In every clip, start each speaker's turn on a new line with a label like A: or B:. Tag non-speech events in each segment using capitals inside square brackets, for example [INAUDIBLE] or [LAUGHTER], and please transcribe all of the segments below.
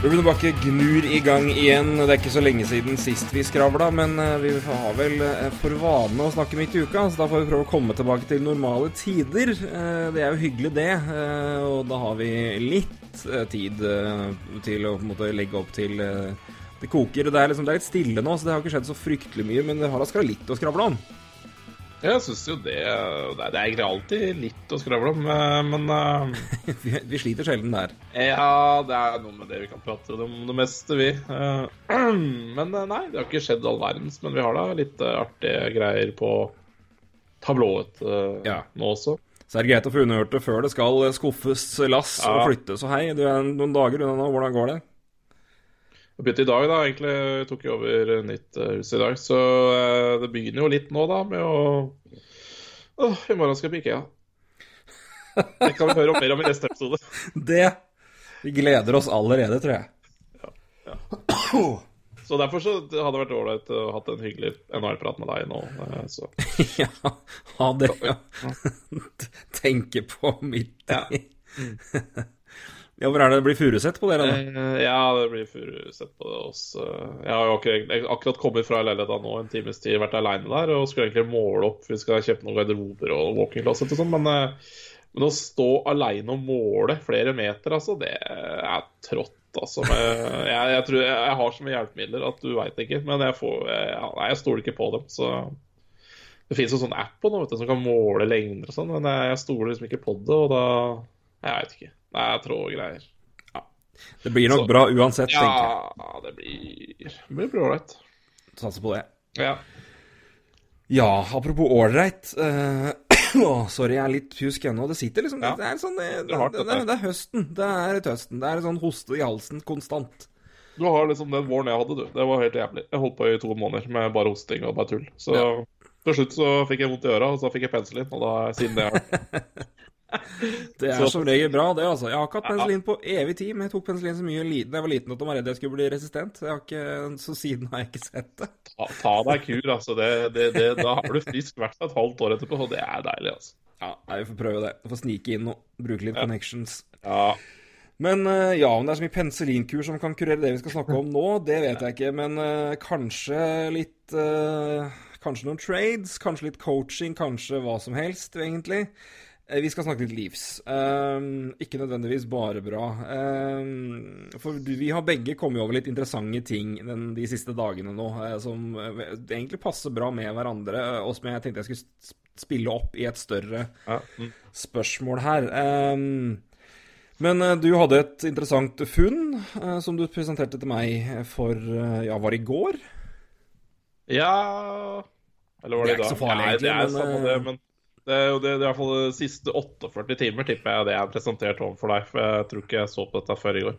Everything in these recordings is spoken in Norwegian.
A: Og Bakke gnur i gang igjen. Det er ikke så lenge siden sist vi skravla, men eh, vi har vel eh, for vane å snakke midt i uka, så da får vi prøve å komme tilbake til normale tider. Eh, Det er jo hyggelig, det. Og da har vi litt tid til å måte legge opp til det koker. Det er, liksom, det er litt stille nå, så det har ikke skjedd så fryktelig mye, men det har da litt å skravle om.
B: Jeg syns jo det, det er, egentlig alltid litt å skravle om, eh, men [LAUGHS] eh,
A: vi, vi sliter sjelden der.
B: Ja, det er noe med det vi kan prate om det meste, vi. Eh, [CLEARS THROAT] Men nei, det har ikke skjedd all verdens. Men vi har da litt artige greier på tablået
A: Ja.
B: nå også.
A: Så er det greit å få underhørt det før det skal skuffes lass og flyttes. Og hei, du er noen dager unna nå. Hvordan går det?
B: Jeg begynte i dag, da. Egentlig tok jeg over nytt hus i dag. Så eh, det begynner jo litt nå, da, med å Åh, i morgen skal jeg på Ikea. Det kan vi høre om mer om i neste episode. [LAUGHS]
A: Det Vi gleder oss allerede, tror jeg. Ja, ja.
B: Så derfor så hadde det vært ålreit å ha en hyggelig NHL-prat med deg nå. eh, Så. [LAUGHS]
A: ja, ha det ja. [LAUGHS] Tenke på midt
B: Ja.
A: i Ja, hvor er det det blir Furuset på dere, da?
B: Eh, Ja, det blir Furuset på oss. også. Jeg har jo akkurat, akkurat kommet fra leiligheta nå en times tid, vært aleine der og skulle egentlig måle opp. Vi skal kjøpe noen garderober og walking closet og sånn, men, eh, men å stå aleine og måle flere meter, altså, det er trått. Altså, jeg, jeg tror jeg, har så mye hjelpemidler at du veit ikke, men jeg, får, jeg, jeg stoler ikke på dem. Så det fins en sånn app på noe, vet du, som kan måle lengder og sånn, men jeg, stoler liksom ikke på det, og da Jeg veit ikke. Det er trå greier.
A: Det blir nok
B: så-
A: bra uansett, tenker jeg.
B: Ja, det blir Det blir bra ålreit.
A: Satser på det.
B: Ja.
A: Ja, apropos ålreit eh, [CLEARS THROAT] oh, Sorry, jeg er litt pjusk ennå. Det sitter liksom
B: Ja.
A: Det er sånn det,
B: Det
A: det, det, det er høsten. Det er høsten. Det er sånn hoste i halsen konstant.
B: Du har liksom den våren jeg hadde, du. Det var helt jævlig. Jeg holdt på i to måneder med bare hosting og bare tull. Så
A: Ja.
B: til slutt så fikk jeg vondt i øra, og så fikk jeg penicillin. Og da siden det har [LAUGHS]
A: Det er
B: Så-
A: som regel bra, det, altså. Jeg har ikke hatt penicillin på evig tid, men jeg tok penicillin så mye liten, da jeg var liten at jeg var redd jeg skulle bli resistent. Jeg har ikke, så siden har jeg ikke sett det.
B: ta, ta deg kur, altså. Det, det, da har du frisk vært et halvt år etterpå, og det er deilig, altså.
A: Ja, Vi får prøve det. Vi får snike inn og bruke litt
B: Ja.
A: connections.
B: Ja.
A: Men eh, ja, om det er så mye penicillinkur som kan kurere det vi skal snakke om nå, det vet jeg ikke. Men uh, kanskje litt uh, Kanskje noen trades, kanskje litt coaching, kanskje hva som helst, egentlig. Eh, Vi skal snakke litt Leaves. Um, ikke nødvendigvis bare bra. Um, for vi har begge kommet over litt interessante ting den, de siste dagene nå, eh, som eh, egentlig passer bra med hverandre, og som jeg tenkte jeg skulle spille opp i et større
B: ja. Mm.
A: spørsmål her. Um, men du hadde et interessant funn uh, som du presenterte til meg for uh, Ja, var det i går?
B: ja Eller var
A: Det
B: det,
A: er ikke
B: i dag?
A: så farlig,
B: Nei, det
A: egentlig,
B: er
A: men,
B: samme det, men det er det, det er i hvert fall de siste 48 timer, tipper jeg det er presentert overfor deg. For jeg tror ikke jeg så på dette før i går.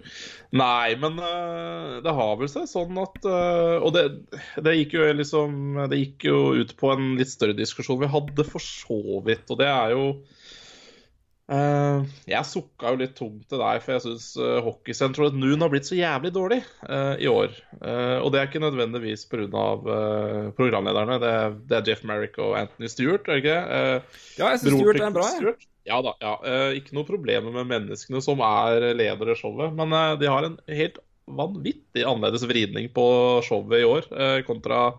B: Nei, men eh, det har vel seg sånn at eh, Og det, det gikk jo liksom Det gikk jo ut på en litt større diskusjon vi hadde for så vidt, og det er jo eh, jeg sukka jo litt tomt til deg, for jeg syns uh, hockeysenteret Noon har blitt så jævlig dårlig uh, i år. Eh, og det er ikke nødvendigvis pga. Uh, programlederne. Det, er- det er Jeff Merrick og Anthony Stewart, er det ikke? Eh,
A: Ja, jeg syns
B: Stewart
A: er en bra, jeg.
B: Stewart? Ja da. ja. Eh, ikke noe problemer med menneskene som er ledere i showet, men eh, de har en helt vanvittig annerledes vridning på showet i år eh, kontra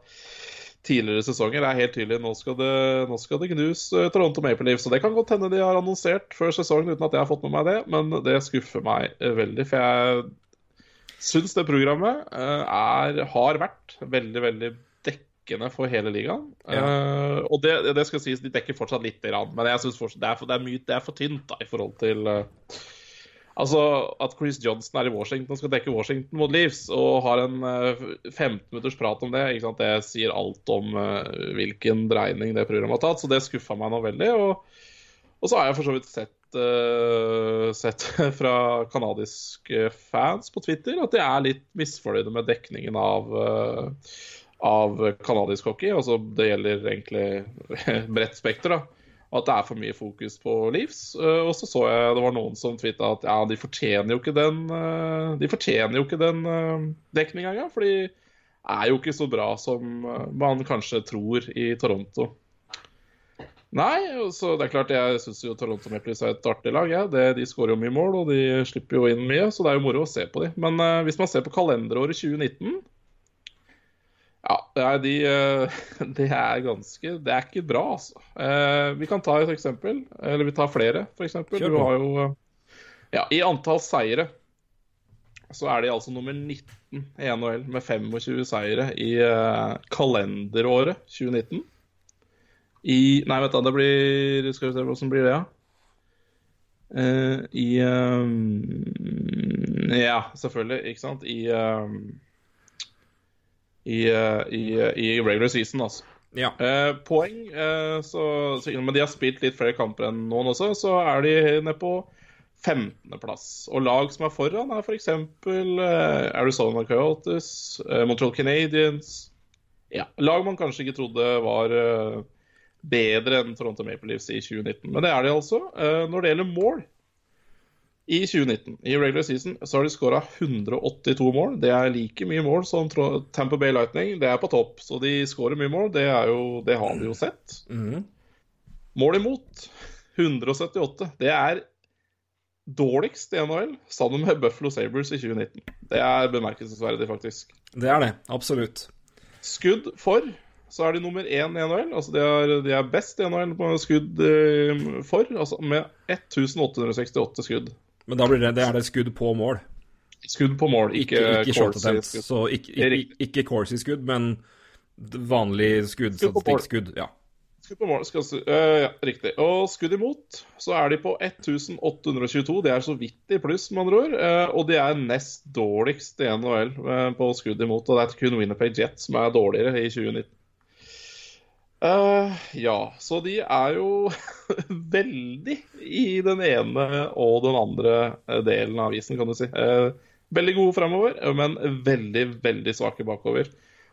B: tidligere sesonger. Er helt tydelig nå skal det, nå skal det gnus eh, Toronto Maple Leafs. Og det kan godt hende de har annonsert før sesongen uten at jeg har fått med meg det, men det skuffer meg eh, veldig. For jeg syns det programmet eh, er, har vært veldig, veldig dekkende for hele ligaen. Eh, og det, det skal sies, de dekker fortsatt lite grann, men jeg synes fortsatt, det, er for, det, er mye, det er for tynt da, i forhold til eh, Altså at Chris Johnson er i Washington og skal dekke Washington mot Leafs og har en eh, 15 minutters prat om det, det sier alt om eh, hvilken dreining det programmet har tatt, så det skuffa meg nå veldig. Og, og så har jeg for så vidt sett, uh, sett [LAUGHS] fra kanadiske fans på Twitter at de er litt misfornøyde med dekningen av uh, av kanadisk hockey. Altså, det gjelder egentlig [LAUGHS] bredt spekter. da. At det er for mye fokus på Leaves. Uh, og så så jeg det var noen som tvitra at ja, de fortjener jo ikke den uh, De fortjener jo ikke den uh, dekninga engang, for de er jo ikke så bra som man kanskje tror i Toronto. Nei, så det er klart jeg syns jo Toronto Maple er et artig lag. Ja. Det, de skårer jo mye mål, og de slipper jo inn mye, så det er jo moro å se på dem. Men hvis man ser på kalenderåret 2019 ja, de, eh, [LAUGHS] det er ganske Det er ikke bra, altså. Eh, vi kan ta et eksempel. Eller vi tar flere, f.eks. Du har jo eh, Ja, i antall seire så er de altså nummer 19 i NHL med 25 seire i kalenderåret 2019. I Nei, vet du, det blir Skal vi se hvordan blir det, ja? I Ja, selvfølgelig, ikke sant. I i, eh, i, i regular season, altså.
A: Ja.
B: Eh, poeng eh, så, så, Men de har spilt litt flere kamper enn noen også, så er de nede på 15.-plass. Og lag som er foran, er f.eks. Eh, Arizona Coyotes, eh, Montreal Canadiens ja, Lag man kanskje ikke trodde var eh, bedre enn Toronto Maple Leafs i 2019. Men det er de altså. Eh, når det gjelder mål, i 2019, i regular season, så har de skåra 182 mål. Det er like mye mål som Tamper Bay Lightning. Det er på topp, så de skårer mye mål. Det, jo, det, har vi jo sett.
A: Mm.
B: Mål imot 178. Det er dårligst i NHL, sammen med Buffalo Sabres i 2019. Det er bemerkelsesverdig, faktisk.
A: Det er det, absolutt.
B: Skudd for så er de nummer én i NHL. Altså de er, de er best i NHL på skudd eh, for, altså med 1868 skudd.
A: Men da blir det, det er det skudd på mål?
B: Skudd på mål, ikke,
A: ikke, ikke attempts. Så ikke, ikke, ikke Corsi-skudd, men vanlig skudd, skudd. Ja.
B: Skudd på mål, skal, uh, ja, riktig. Og skudd imot, så er de på 1822. Det er så vidt i pluss, med andre ord. Uh, og de er nest dårligst i NHL uh, på skudd imot. Og det er kun Winnerpay Jet som er dårligere i 2019. Uh, ja, så de er jo [LAUGHS] veldig i den ene og den andre eh, delen av avisen, kan du si. Uh, veldig gode fremover, men veldig, veldig svake bakover.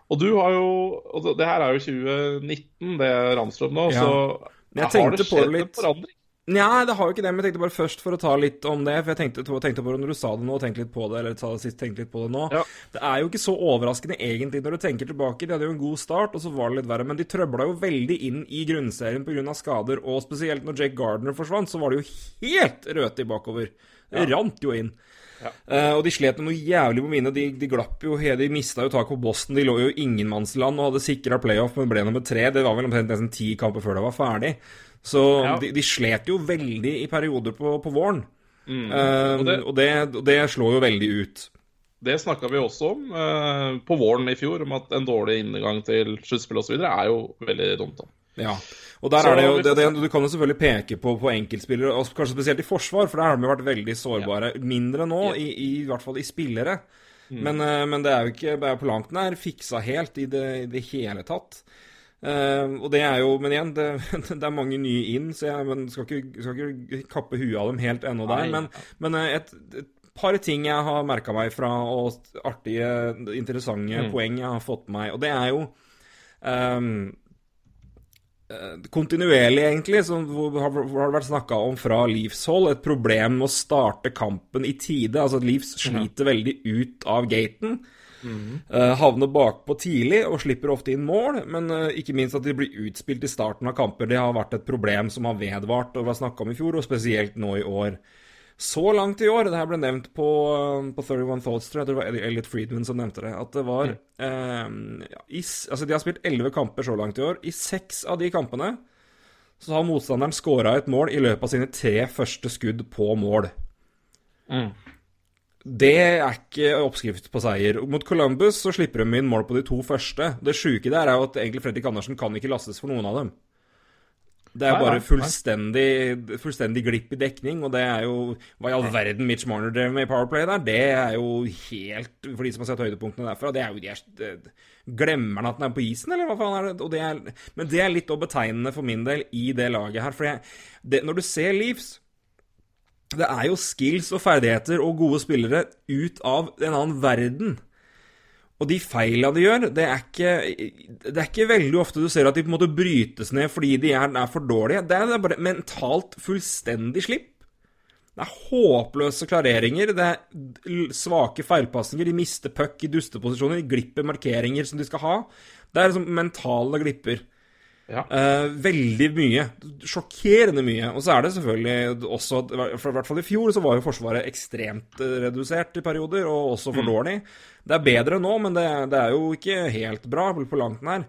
B: Og du har jo og Det her er jo 2019, det Ramstrøm nå, ja. så har det skjedd en forandring?
A: Nja, det har jo ikke det, men jeg tenkte bare først for å ta litt om det. For jeg tenkte, tenkte på det når du sa det nå, og tenkte litt på det, eller sa det sist, tenkte litt på det nå. Ja. Det er jo ikke så overraskende egentlig når du tenker tilbake. De hadde jo en god start, og så var det litt verre. Men de trøbla jo veldig inn i grunnserien pga. skader, og spesielt når Jake Gardner forsvant, så var det jo helt rødt i bakover. Det ja. rant jo inn. Ja. Uh, og de slet noe jævlig på mine. De, de glapp jo, de mista jo tak på Boston. De lå jo i ingenmannsland og hadde sikra playoff, men ble nummer tre. Det var vel omtrent nesten ti kamper før det var ferdig. Så ja. de, de, slet jo veldig i perioder på, på våren. Mm. Uh, og, det, og, det, og, det, slår jo veldig ut.
B: Det snakka vi også om uh, på våren i fjor, om at en dårlig inngang til sluttspill osv. er jo veldig dumt. da.
A: Ja, og der så, er det jo, det, det, Du kan jo selvfølgelig peke på, på enkeltspillere, og kanskje spesielt i forsvar, for der har de vært veldig sårbare. Ja. Mindre nå, ja. i, i, hvert fall i spillere. Mm. Men, uh, men, det er jo ikke det er på langt nær fiksa helt i det, i det hele tatt. Uh, og det er jo, Men igjen, det, [LAUGHS] det er mange nye inn, så jeg skal ikke, skal ikke kappe huet av dem helt ennå der. Men, men eh, et, et, par ting jeg har merka meg fra, og artige, interessante mm. poeng jeg har fått med meg. Og det er jo um, kontinuerlig, egentlig, som har, har vært snakka om fra Leafs hold, et problem med å starte kampen i tide. Altså at Leafs sliter mm. veldig ut av gaten. Mm. Uh, havner bakpå tidlig og slipper ofte inn mål, men uh, ikke minst at de blir utspilt i starten av kamper. Det har vært et problem som har vedvart og var snakka om i fjor, og spesielt nå i år. Så langt i år, det her ble nevnt på, på 31 Thoughts, tror jeg det var Elliot Friedman som nevnte det, at det var mm. i, Altså, de har spilt elleve kamper så langt i år. I seks av de kampene så har motstanderen scora et mål i løpet av sine tre første skudd på mål. Mm. Det er ikke oppskrift på seier. Mot Columbus så slipper de inn mål på de to første. Det sjuke der er jo at egentlig Fredrik Andersen kan ikke lastes for noen av dem. Det er jo bare fullstendig, fullstendig glipp i dekning, og det er jo Hva i all verden Mitch Marner drev med i Powerplay der, det er jo helt For de som har sett høydepunktene derfra, det er jo de er, Glemmer han at han er på isen, eller hva faen er det? det er, men det er litt betegnende for min del i det laget her. For jeg, det, når du ser Leaves det er jo skills og ferdigheter og gode spillere ut av en annen verden. Og de feila de gjør, det er, ikke, det er ikke veldig ofte du ser at de på en måte brytes ned fordi de er, er for dårlige. Det er, det er bare mentalt fullstendig slipp. Det er håpløse klareringer, det er svake feilpasninger, de mister puck i dusteposisjoner, de glipper markeringer som de skal ha. Det er liksom mentale glipper.
B: Ja.
A: Uh, veldig mye. Sjokkerende mye. Og så er det selvfølgelig også i hvert fall i fjor så var jo Forsvaret ekstremt eh, redusert i perioder, og også for dårlig. Det er bedre nå, men det, det er jo ikke helt bra på langt nær.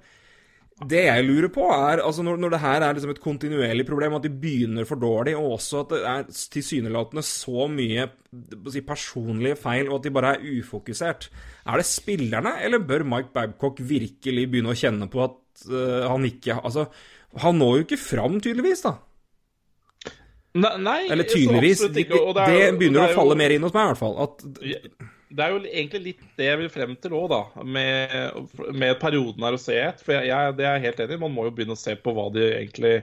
A: Det jeg lurer på, er altså når, når det her er liksom et kontinuerlig problem, at de begynner for dårlig, og også at det er tilsynelatende så mye si, personlige feil, og at de bare er ufokusert. Er det spillerne, eller bør Mike Babcock virkelig begynne å kjenne på at uh, han ikke Altså, han når jo ikke fram, tydeligvis, da.
B: Nei, nei
A: Eller tydeligvis. Det,
B: ikke,
A: det,
B: jo-
A: begynner
B: det jo,
A: å falle mer inn hos meg, i hvert fall. At
B: Det er jo egentlig litt det jeg vil frem til òg, da. Med, med perioden her å se etter. For jeg, jeg, det er jeg helt enig i. Man må jo begynne å se på hva de egentlig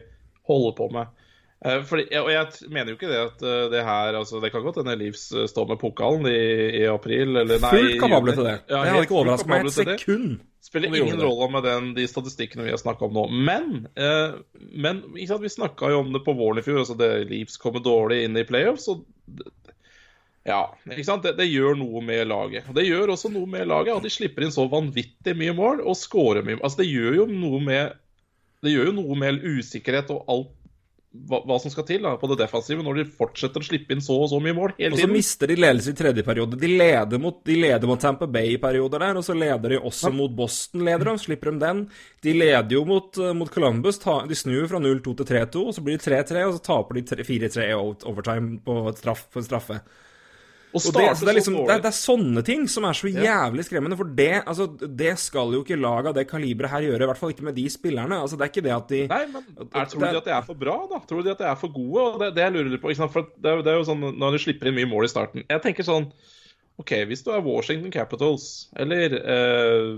B: holder på med. Eh, fordi, og jeg mener jo ikke det at eh, det her altså Det kan godt hende Livs eh, står med pokalen i, i april, eller nei
A: fullt kapable til det.
B: Ja,
A: det hadde ikke overraska meg et
B: sekund det. Spiller ingen rolle med den, de statistikkene vi har snakka om nå. Men, eh, men vi snakka jo om det på våren i fjor. altså det kommer dårlig inn i playoffs. og ja, ikke sant? Det, det gjør noe med laget. Det gjør også noe med laget at de slipper inn så vanvittig mye mål og scorer mye. Altså Det gjør jo noe med Det gjør jo noe med usikkerhet og alt hva, hva som skal til da, på det defensive når de fortsetter å slippe inn så og så mye mål hele
A: Og så mister de ledelse i tredje periode. De leder mot, de leder mot Tampa Bay i perioder der, og så leder de også mot Boston, leder de, slipper de den. De leder jo mot, eh, mot Columbus, ta, de snur fra 0-2 til 3-2, og så blir det 3-3, og så taper de 4-3 i overtime på, straff, på en straffe.
B: Og
A: Og det, er liksom, det, er, det er sånne ting som er så jævlig skremmende, for det, altså, det skal jo ikke lag av det kaliberet her gjøre, i hvert fall ikke med de spillerne. Altså, det er ikke det at de
B: Nei, men er, tror
A: det
B: de at de er for bra, da? Tror de at de er for gode? Og det, det jeg lurer på? For det er, det er jo sånn når du slipper inn mye mål i starten Jeg tenker sånn OK, hvis du er Washington Capitals eller eh,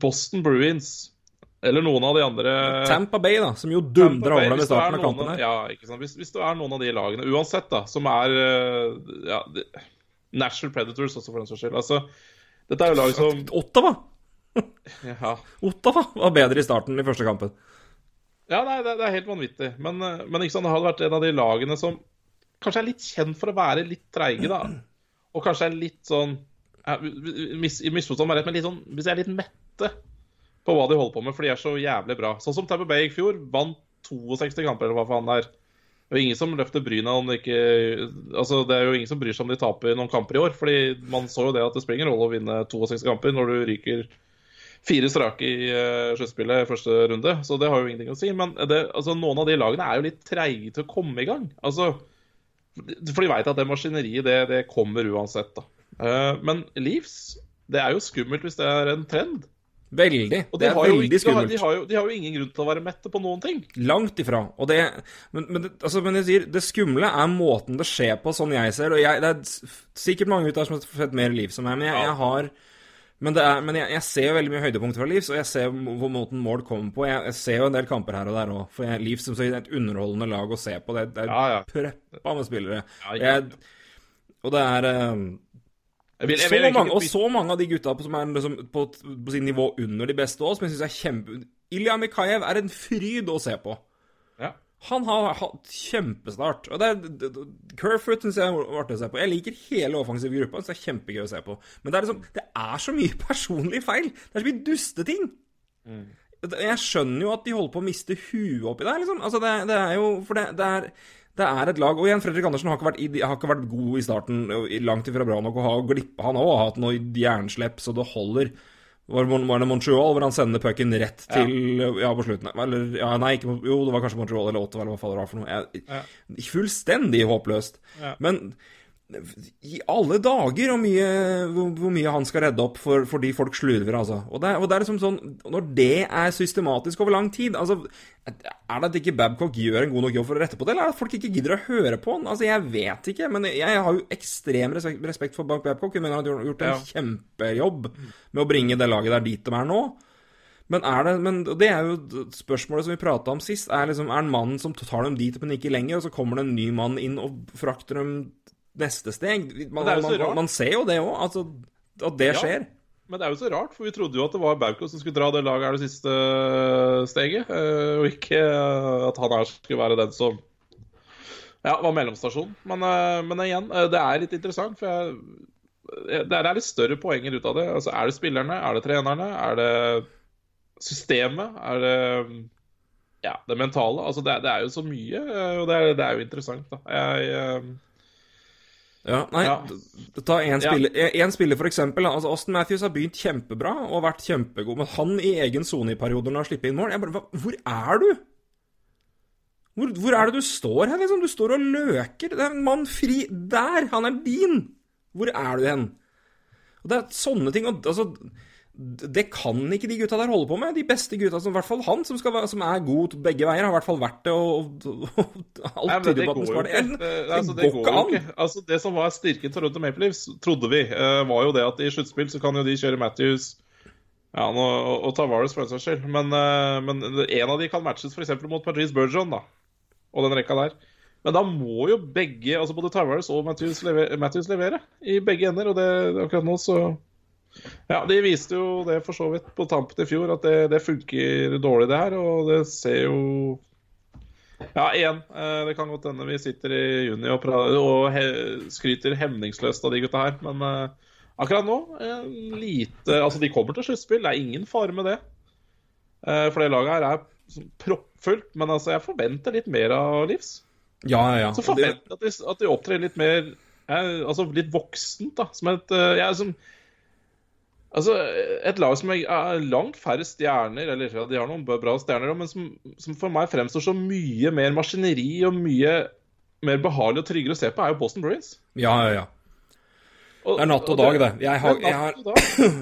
B: Boston Bruins eller noen av de andre
A: Tampa Bay, da, som jo dundra over dem i starten av kampen her.
B: Ja, ikke sant? Hvis, hvis du er noen av de lagene, uansett, da, som er eh, ja, de, National Predators også, for den saks skyld. Altså, dette er jo lag som
A: Ottawa! [LAUGHS]
B: ja,
A: Ottawa var bedre i starten i første kampen.
B: Ja, nei, det, det er helt vanvittig. Men, eh, men ikke sant, det hadde vært en av de lagene som kanskje er litt kjent for å være litt treige, da. Og kanskje er litt sånn ja, mis, Misforstå meg rett, men litt sånn Hvis jeg er litt mette på hva de holder på med, for de er så jævlig bra. Sånn som Tamper Bay i fjor. Vant 62 kamper, eller hva faen det er. Det er ingen som løfter bryna om de ikke Altså, det er jo ingen som bryr seg om de taper noen kamper i år. Fordi man så jo det at det spiller en rolle å vinne 62 kamper når du ryker fire strake i uh, sluttspillet i første runde, så det har jo ingenting å si. Men det, altså, noen av de lagene er jo litt treige til å komme i gang. Altså, for de veit at det maskineriet, det, det kommer uansett, da. Uh, men Leaves, det er jo skummelt hvis det er en trend.
A: Veldig.
B: Og
A: det er
B: har,
A: veldig
B: ikke-
A: skummelt.
B: de, har jo, de har jo ingen grunn til å være mette på noen ting.
A: Langt ifra. Og det, men, men, det, altså, men jeg sier, det skumle er måten det skjer på, sånn jeg ser. Og jeg, det er sikkert mange ute her som har sett mer liv som meg, men jeg, jeg har men, det er, men jeg, jeg ser jo veldig mye høydepunkter fra Livs, og jeg ser hvor måten mål kommer på. Jeg, jeg ser jo en del kamper her og der òg, for jeg, Livs er et underholdende lag å se på. Det, det er
B: Ja, ja.
A: preppa med spillere.
B: Ja, ja.
A: Jeg, og det er
B: Jeg vil, jeg vil så
A: mange, og så mange av de gutta som er liksom på, på sin nivå under de beste òg, som jeg syns er kjempe Ilja Mikhaev er en fryd å se på.
B: Ja.
A: Han har hatt kjempestart. Og det er Kerfoot syns jeg er artig å se på. Jeg liker hele offensive gruppa, så det er kjempegøy å se på. Men det er liksom Det er så mye [LAUGHS] personlige feil. Det er så mye dusteting.
B: Mm.
A: Jeg skjønner jo at de holder på å miste huet oppi der, liksom. Altså, det, det er jo For det, det er det er et lag Og igjen, Fredrik Andersen har ikke vært, har ikke vært god i starten, langt ifra bra nok, å ha glippa Han òg har hatt noe jernslepp så det holder. Var det, Montreal hvor han sender pucken rett til ja. på slutten? Eller ja, nei, ikke, jo, det var kanskje Montreal eller Ottawa, eller hva faen det var for noe. Jeg,
B: Ja.
A: Fullstendig håpløst.
B: Ja.
A: Men i alle dager hvor mye, hvor, mye han skal redde opp for, fordi folk slurver, altså. Og det, og det er liksom sånn Når det er systematisk over lang tid altså, Er det at ikke Babcock gjør en god nok jobb for å rette på det, eller er det at folk ikke gidder å høre på han? Altså, Jeg vet ikke, men jeg har jo ekstrem respekt, for Babcock. Jeg mener han har gjort en
B: Ja.
A: kjempejobb med å bringe det laget der dit de er nå. Men er det Men det er jo spørsmålet som vi prata om sist. Er liksom Er han mannen som tar dem dit, men ikke lenger, og så kommer det en ny mann inn og frakter dem neste steg? Man, man, man ser jo det òg, altså. At det
B: Ja.
A: skjer.
B: Men det er jo så rart, for vi trodde jo at det var Bauko som skulle dra det laget her det siste steget. eh, Og ikke eh, at han her skulle være den som ja, var mellomstasjonen. Men, eh, men igjen, eh, det er litt interessant, for jeg, eh, det er litt større poenger ut av det. Altså, Er det spillerne? Er det trenerne? Er det systemet? Er det ja, det mentale? Altså, det, det er jo så mye, eh, og det er, det er jo interessant, da. Jeg, eh,
A: Ja, nei,
B: Ja.
A: ta én
B: Ja.
A: spiller, en- en spiller for eksempel. Altså, Austin Matthews har begynt kjempebra og vært kjempegod, men han i egen sone i perioder når han slipper inn mål jeg bare, Hvor er du? Hvor, hvor er det du står her, liksom? Du står og løker. Det er en mann fri Der! Han er din! Hvor er du hen? Og Det er sånne ting og, altså, Det kan ikke de gutta der holde på med. De beste gutta, som i hvert fall han, som, være- som er god begge veier, har i hvert fall vært det. Og, og, og alt tyder
B: det
A: på at han skal det.
B: Det,
A: Det
B: altså, det
A: går
B: jo ikke. Altså, det som var styrken til Toronto Maple Leafs, trodde vi, eh, var jo det at i sluttspill så kan jo de kjøre Matthews ja, og, og Tavares for den saks skyld. Men, eh, men en av de kan matches f.eks. mot Patrice Bergeron da, og den rekka der. Men da må jo begge, altså både Tavares og Matthews, levere, Matthews levere i begge ender. Og det, akkurat nå så Ja, de viste jo det for så vidt på tampen i fjor, at det, det funker dårlig, det her. Og det ser jo ja, igjen. eh, Det kan godt hende vi sitter i juni og, og he skryter hemningsløst av de gutta her, men uh, akkurat nå lite Altså, de kommer til sluttspill, det er ingen fare med det. Uh, For det laget her er proppfullt, men altså, jeg forventer litt mer av Livs.
A: Ja, ja, ja.
B: Så forventer jeg at de, at de opptrer litt mer eh, Altså litt voksent, da. Som et uh, jeg er som, Altså, et lag som er- langt færre stjerner, eller ja, de har noen bra stjerner, men som, som for meg fremstår som mye mer maskineri og mye mer behagelig og tryggere å se på, er jo Boston Bruins.
A: ja, ja, ja. Det er natt og dag, det. Jeg har, [CLEARS THROAT] jeg har,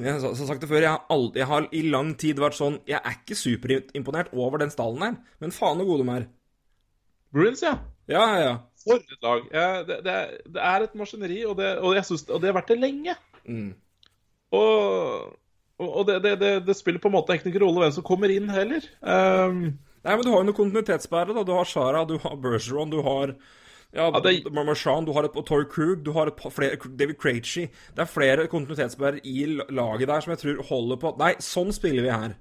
A: jeg har sagt det før, jeg har, aldri, jeg har i lang tid vært sånn Jeg er ikke superimponert over den stallen her, men faen så gode de er.
B: Bruins, ja.
A: Ja, ja.
B: For et lag. Ja, det, det, er, det er et maskineri, og det, og, jeg synes, og det har vært det lenge.
A: Mm.
B: Og, og det, det, det, det spiller på en måte ikke noen rolle hvem som kommer inn heller. Um,
A: Nei, men du har jo noen kontinuitetsbærere. Du har Shara, du har Bergeron, du har ja,
B: Ja, det-
A: Marchand, du har et Tor Krug, du har et par flere David Krejci. Det er flere kontinuitetsbærere i laget der som jeg tror holder på Nei, sånn spiller vi her.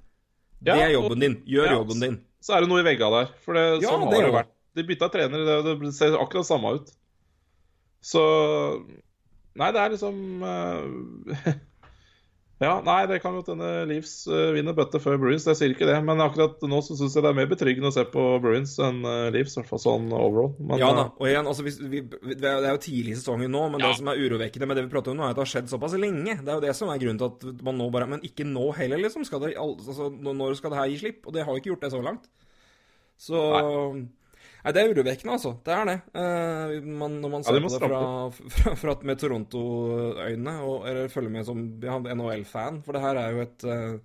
A: Det
B: Ja,
A: er
B: og-
A: jobben din. Gjør
B: ja,
A: jobben din.
B: så er det noe i vegga der. For det,
A: Ja,
B: sånn
A: det
B: har det vært. De bytta trener, det, det ser akkurat samme ut. Så Nei, det er liksom eh, [LAUGHS] Ja, nei, det kan godt hende Leeds uh, vinner bøtte før Bruins, jeg sier ikke det. Men akkurat nå så syns jeg det er mer betryggende å se på Bruins enn uh, Leeds, i hvert fall sånn overall. Men,
A: Ja
B: eh,
A: da. Og igjen, altså, vi, det det er jo tidlig i sesongen nå, men
B: Ja.
A: det som er urovekkende med det vi prater om nå, er at det har skjedd såpass lenge. Det er jo det som er grunnen til at man nå bare Men ikke nå heller, liksom. Skal det, altså, når skal det her gi slipp? Og det har jo ikke gjort det så langt. Så Nei, det er urovekkende, altså. Det er det. Eh, man, når man ser
B: ja,
A: på det fra, [LAUGHS] fra, fra, med Toronto-øyne, eller følger med som ja, NHL-fan, for det her er jo et eh,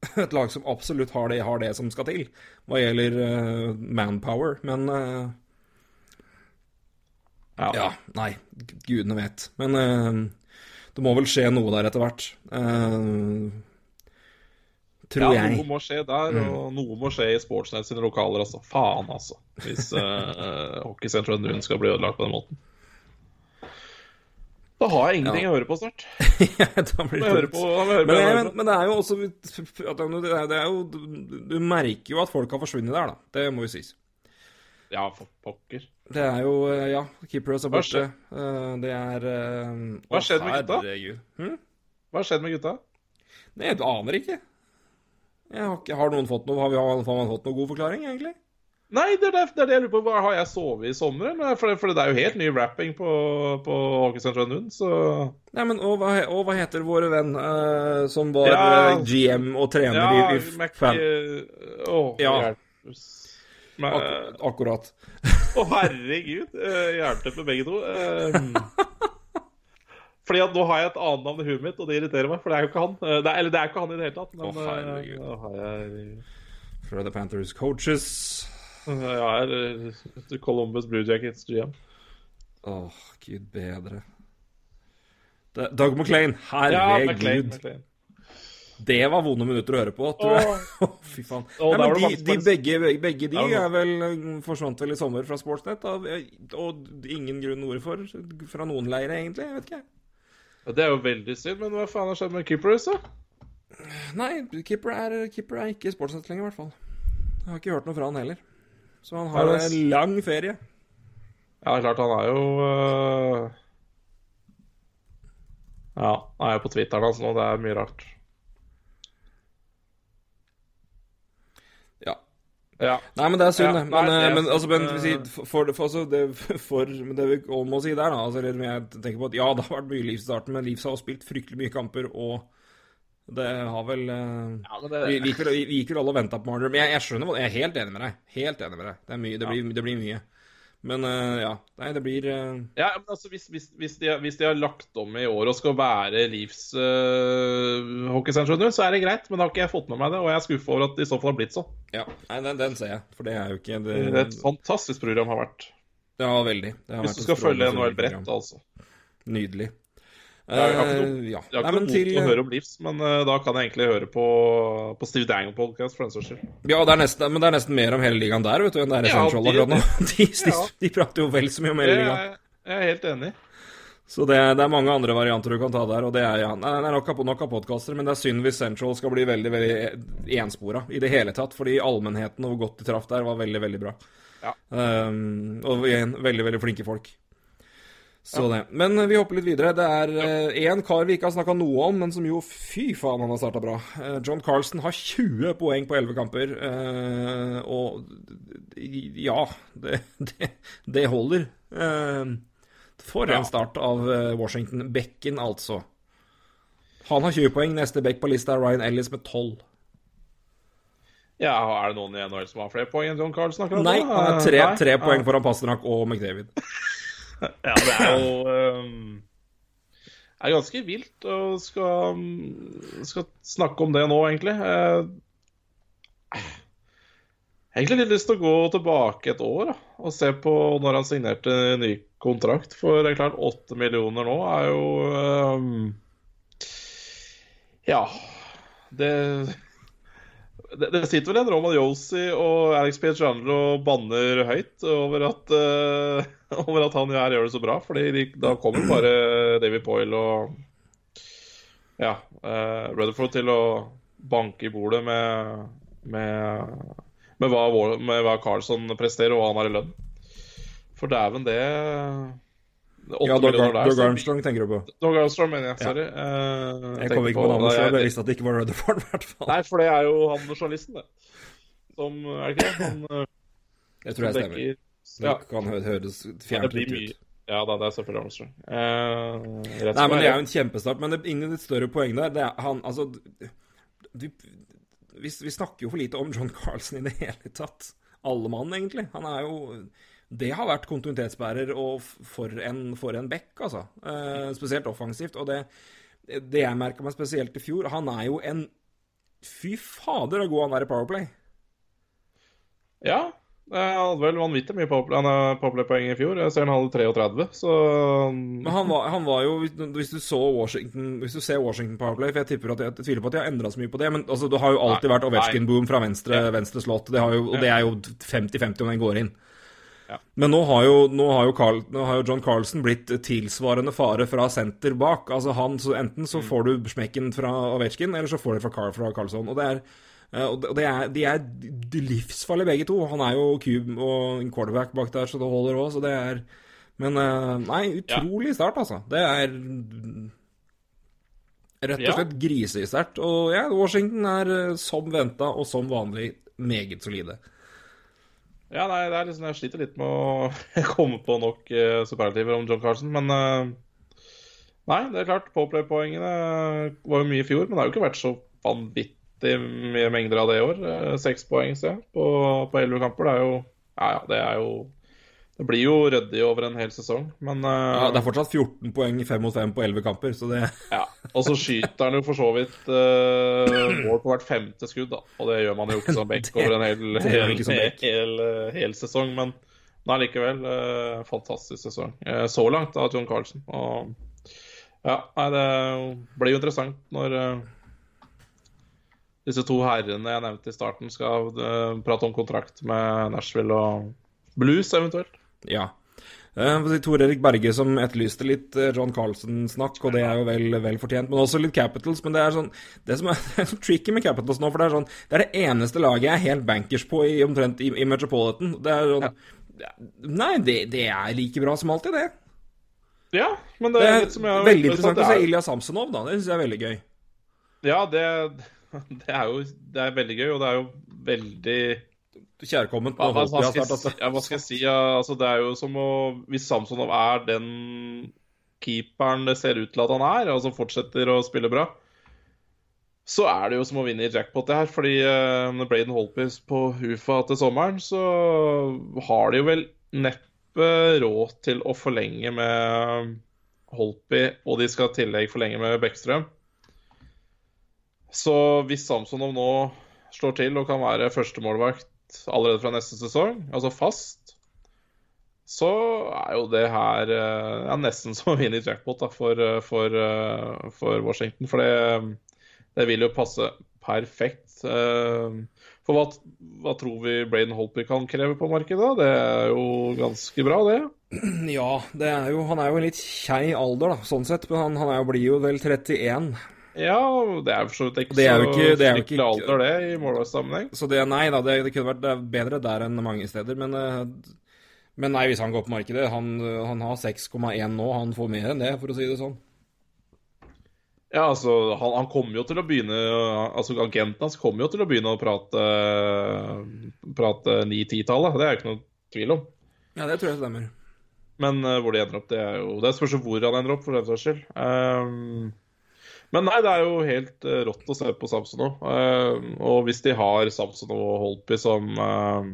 A: [LAUGHS] et lag som absolutt har det, har det som skal til hva gjelder uh, manpower, men uh,
B: ja.
A: ja, nei, gudene vet. Men uh, det må vel skje noe der etter hvert. Eh, tror
B: ja,
A: jeg.
B: noe må skje der,
A: Mm.
B: og noe må skje i Sportsnet sine lokaler, altså. Faen, altså. Hvis [LAUGHS] uh, hockeysenteret Nuen skal bli ødelagt på den måten. Da har jeg ingenting
A: Ja.
B: å høre på snart. [LAUGHS]
A: da blir det tungt. Men, men, men det er jo også at det er, jo, du, du merker jo at folk har forsvunnet der, da. Det må jo sies.
B: Ja, for pokker.
A: Det er jo eh, Ja, keepers er borte. Eh, Det er eh,
B: Hva skjedde med gutta?
A: Hm?
B: Hva har skjedd med gutta?
A: Nei, jeg aner ikke. Har, ikke, har noen fått noe Har vi har, man fått noen god forklaring, egentlig?
B: Nei, det er det, det, er det jeg lurer på. Hva, har jeg sovet i sommer? For, det, for det er jo helt ny rapping på, på hockeysenteret Nuen, så
A: Nei, men og hva, og hva heter våre venn uh, som var
B: Ja.
A: eh, GM og trener
B: Ja,
A: i, i
B: Mac...
A: fan...
B: Å,
A: Ja.
B: Men-
A: Ak akkurat.
B: Å, herregud. Uh, Jernteppe begge to. [LAUGHS] Eh, fordi at nå har jeg et annet navn i huet mitt, og det irriterer meg. For det er jo ikke han. Eh, det er, eller det er ikke han i det hele tatt. Men
A: Å, herregud.
B: nå har jeg
A: Panthers coaches.
B: Ja, er eh, Columbus Blue Jackets GM.
A: Åh, gud bedre. Doug McLean. Herregud.
B: McLean.
A: Det var vonde minutter å høre på, tror jeg. Oh. [LAUGHS] Fy faen.
B: Oh,
A: Nei, men de, de begge, begge, de er vel, forsvant vel i sommer fra Sportsnet, og, og ingen grunn hvorfor fra noen leire, egentlig. Jeg vet ikke.
B: Det er jo veldig synd, men hva faen har skjedd med Keepers, da?
A: Nei, keeper er, keeper er ikke i Sportsnett lenger, i hvert fall. Jeg har ikke hørt noe fra han heller. Så han har
B: Ja,
A: en lang ferie.
B: Ja, klart, han er jo uh... Ja, han er jo på Twitteren hans nå, det er mye rart.
A: Ja.
B: Ja.
A: Nei, men det er synd,
B: Ja.
A: Men,
B: nei, det er
A: eh, men, altså, men vi for, for, altså, det, for men det vi også må si der, da altså, Jeg tenker på at ja, det har vært mye livs i starten, men livs har spilt fryktelig mye kamper, og det har vel eh,
B: ja, det,
A: vi gikk vel, vi alle og venta på Marner. Men jeg, jeg skjønner hva Jeg er helt enig med deg. Helt enig med deg. Det, er mye, det, blir, det blir mye. Men eh, ja. Nei, det blir eh,
B: ja, men altså, hvis, hvis, hvis, de, hvis de har lagt om i år og skal være Leafs uh, hockeysentral, så er det greit. Men da har ikke jeg fått med meg det, og jeg er skuffa over at det i så fall har blitt sånn.
A: Ja. Nei, den, den ser jeg. For det er jo ikke det,
B: Det er et fantastisk program har vært.
A: Ja, veldig. Det har
B: Hvis
A: vært
B: du skal følge NHL bredt, altså.
A: Nydelig.
B: Jeg har ikke
A: Eh,
B: noe-
A: ja.
B: Jeg har ikke noe
A: til
B: å høre om Leafs, men eh, da kan jeg egentlig høre på, på Steve Dangle-podkast for den saks skyld.
A: Ja, det er nesten, men det er nesten mer om hele ligaen der, vet du, enn det er i
B: Ja,
A: Central akkurat nå. [LAUGHS] De, de,
B: Ja.
A: de prater jo vel så mye om hele ligaen.
B: jeg er helt enig.
A: Så det, det er mange andre varianter du kan ta der, og det er, ja, det er nok, nok av podkaster, men det er synd hvis Central skal bli veldig veldig enspora i det hele tatt, fordi allmennheten og hvor godt de traff der, var veldig, veldig bra.
B: Ja.
A: Um, og igjen, veldig, veldig flinke folk. Så det. Men vi hopper litt videre. Det er én kar vi ikke har snakka noe om, men som jo fy faen, han har starta bra. Eh, John Carlson har 20 poeng på 11 kamper. eh, og ja, det, [LAUGHS] det, det holder. Eh, for en start av eh, Washington. Bekken, altså. Han har 20 poeng. Neste back på lista er Ryan Ellis med 12.
B: Ja, Er det noen i NHL som har flere poeng enn John Carlsen? akkurat
A: Nei, han er tre, tre poeng foran Pasternak og McDavid. [LAUGHS] [LAUGHS]
B: Ja, det er jo um, er ganske vilt å skal, um, skal snakke om det nå, egentlig. Har egentlig litt lyst til å gå tilbake et år da, og se på når han signerte ny kontrakt. For det er klart, åtte millioner nå er jo um, Ja. Det det, sitter vel en Roman Yosi og Alex Pietrangelo og banner høyt over at, uh, [LAUGHS] over at han gjør, gjør det så bra. Fordi da kommer bare David Poyle og ja, uh, Rutherford til å banke i bordet med, med, med, hva, med hva Carlson presterer, og hva han har i lønn. For dæven, det
A: Ja, Doug
B: så-
A: Armstrong tenker du på.
B: Doug Armstrong, mener jeg. Sorry. Eh,
A: Jeg kom ikke
B: på-
A: navnet så
B: jeg-
A: jeg visste at det ikke var Rutherford, [LAUGHS] i hvert fall.
B: Nei, for det er jo han journalisten, det. Som Er det ikke det? Han
A: Jeg tror jeg stemmer.
B: dekker
A: Det
B: Ja,
A: kan høres
B: det
A: fjernt ut.
B: mye. Ja da, det er selvfølgelig Armstrong. Eh,
A: Nei, men
B: er
A: det er jo en kjempestart. Men det, inn i et større poeng der, det er han Altså du, vi, vi snakker jo for lite om John Carlsen i det hele tatt. Alle mann, egentlig. Han er jo Det har vært kontinuitetsbærer og for en, for en back, altså. Eh, spesielt offensivt. Og det, det jeg merka meg spesielt i fjor Han er jo en Fy fader, så god han er i Powerplay.
B: Ja. Jeg hadde vel vanvittig mye Powerplay-poeng i fjor. Jeg ser han hadde 33, så
A: Men han var, han var jo hvis, du så Washington Hvis du ser Washington Powerplay For jeg tipper at jeg, jeg tviler på at de har endra så mye på det. Men altså, det har jo alltid
B: Nei,
A: vært Ovechkin-boom fra venstre, venstre slott. Det har jo, og det er jo 50-50 om den går inn.
B: Ja.
A: Men nå har, jo, nå, har jo Carl, nå har jo John Carlsen blitt tilsvarende fare fra senter bak. Altså han, så Enten så får du smekken fra Ovetsjkin, eller så får du fra, Carl, fra Carlsson. Og det er eh, og det- er, de er livsfarlige begge to. Han er jo cube og en quarterback bak der, så det holder òg. Så det er Men eh, nei, utrolig start, altså. Det er rett og
B: Ja.
A: slett grisesterkt. Og ja, Washington er eh, som venta og som vanlig meget solide.
B: Ja, nei, det er liksom, jeg sliter litt med å [LAUGHS] komme på nok uh, superlativer om John Carlsen, men eh, Nei, det er klart, Powerplay-poengene var jo mye i fjor, men det har jo ikke vært så vanvittig mye mengder av det i år. Eh, Seks poeng, ser jeg, på, elleve 11 kamper. Det er jo Ja, ja, det er jo Det blir jo ryddig over en hel sesong, men uh,
A: Ja, det er fortsatt 14 poeng 5 mot 5 på 11 kamper, så det
B: Ja, og så skyter han jo for så vidt uh, mål på hvert femte skudd, da. Og det gjør man jo ikke som back [LAUGHS] over en hel, hel, hel, hel, hel sesong. Men nei, likevel uh, fantastisk sesong. uh, så langt av John Carlsen. Og ja, nei, det blir jo interessant når eh, disse to herrene jeg nevnte i starten, skal eh, prate om kontrakt med Nashville og Blues eventuelt.
A: Ja. Uh, Tor Erik Berge som etterlyste litt uh, John Carlsen-snakk, og det er jo vel, vel, fortjent. Men også litt Capitals. Men det er sånn Det som er, [LAUGHS] det er så tricky med Capitals nå, for det er sånn Det er det eneste laget jeg er helt bankers på i, omtrent i, i Metropolitan. Det er sånn ja. Nei, det, det, er like bra som alltid, det.
B: Ja, men det,
A: det
B: er,
A: litt som jeg har veldig interessant å se Ilja Samsonov, da. Det syns jeg er veldig gøy.
B: Ja, det, [LAUGHS] det, er jo det er veldig gøy, og det er jo veldig
A: Kjærkomment
B: Ja, hva, hva, skal jeg, ja, hva skal jeg si? Altså, det er jo som å Hvis Samsonov er den keeperen det ser ut til at han er, og som fortsetter å spille bra, så er det jo som å vinne i jackpot, det her. Fordi uh, når Braden Holpis på UFA til sommeren, så har de jo vel neppe råd til å forlenge med Holpi, og de skal i tillegg forlenge med Bekkstrøm. Så hvis Samsonov nå slår til og kan være førstemålvakt allerede fra neste sesong, altså fast, så er jo det her eh, ja, nesten [LAUGHS] som å vinne i jackpot da, for, eh, for, eh, for, Washington. For det, det, vil jo passe perfekt. For hva, hva tror vi Braden Holtby kan kreve på markedet? Det er jo ganske bra, det.
A: Ja, det er jo, han er jo en litt kjei alder, da, sånn sett. Men han, han er jo, blir jo vel 31.
B: Ja, det er for så vidt ikke så fryktelig alder, det, i målvaktssammenheng.
A: Så det, nei da, det, det, kunne vært bedre der enn mange steder. Men, eh, men nei, hvis han går på markedet Han, han har 6,1 nå, han får mer enn det, for å si det sånn.
B: Ja, altså, han, han, kommer jo til å begynne Altså, Agenten hans kommer jo til å begynne å prate Prate 9-10-tallet. Det er jo ikke noe tvil om.
A: Ja, det tror jeg stemmer.
B: Men uh, hvor de ender opp, det er jo Det spørs hvor han ender opp, for den saks skyld. Um, men nei, det er jo helt uh, rått å se på Samson òg. Uh, og hvis de har Samson og Holpi som uh,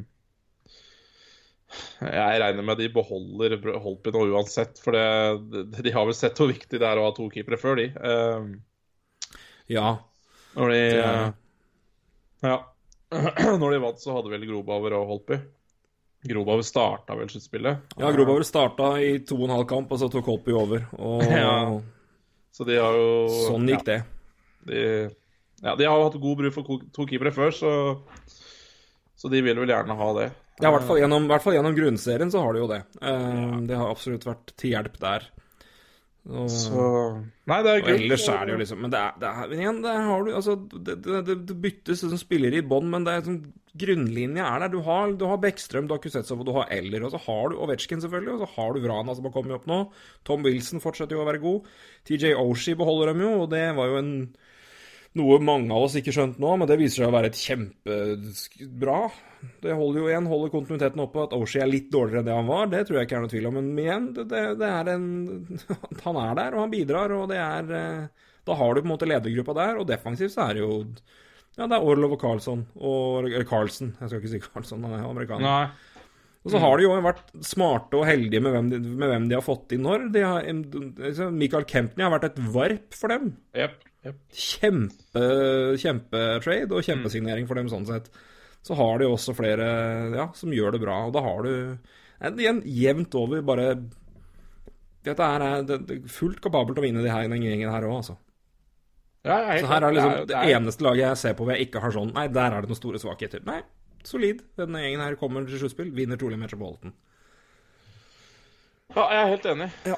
B: Jeg regner med de beholder Holpi nå uansett, for det, de har vel sett hvor viktig det er å ha to keepere før, de.
A: ja.
B: Når de Ja. [CLEARS THROAT] Når de vant, så hadde vel Grobauer og Holpi. Grobauer starta vel sluttspillet?
A: Ja, Grobauer starta i to og en halv kamp, og så tok Holpi over. Og [LAUGHS] ja.
B: Så de har jo
A: Sånn gikk det.
B: De, ja, de har jo hatt god bruk for to keepere før, så, så de vil vel gjerne ha det.
A: Ja, i hvert fall gjennom, hvert fall gjennom grunnserien så har de jo det. Uh, det har absolutt vært til hjelp der.
B: Og, så Nei, det er
A: gøy. Ellers er det jo liksom Men det er, det er igjen, det har du Altså, det, det, det byttes liksom spiller i bånn, men det er sånn grunnlinja er der. Du har, du har Bekkstrøm, du har Kusetsov og du har Eller. Og så har du Ovetsjkin, selvfølgelig. Og så har du Vrana som har kommet opp nå. Tom Wilson fortsetter jo å være god. TJ Oshie beholder dem jo, og det var jo en noe mange av oss ikke skjønte nå, men det viser seg å være et kjempebra. Det holder jo igjen, holder kontinuiteten oppe. At Oshie er litt dårligere enn det han var, det tror jeg ikke er noe tvil om. Men igjen, det, det er en [LAUGHS] Han er der, og han bidrar, og det er eh, Da har du på en måte ledergruppa der, og defensivt så er det jo ja, det er Orlov og Carlson. Og, eller Carlson. Jeg skal ikke si Carlson, han er amerikaner.
B: Nei.
A: Og så har de jo vært smarte og heldige med hvem de, med hvem de har fått inn når. Har, Michael Kempney har vært et varp for dem.
B: Yep, yep.
A: Kjempe, kjempetrade og kjempesignering for dem sånn sett. Så har de også flere ja, som gjør det bra. Og da har du igjen jevnt over bare Dette er, det, det er fullt kapabelt å vinne de her, den gjengen her òg, altså.
B: Ja,
A: så her er liksom det, er, det, er, det eneste laget jeg ser på hvor jeg ikke har sånn Nei, der er det noen store svakheter. Nei, solid. Denne gjengen her kommer til sluttspill. Vinner trolig Metropolitan.
B: Ja, jeg er helt enig. Ja.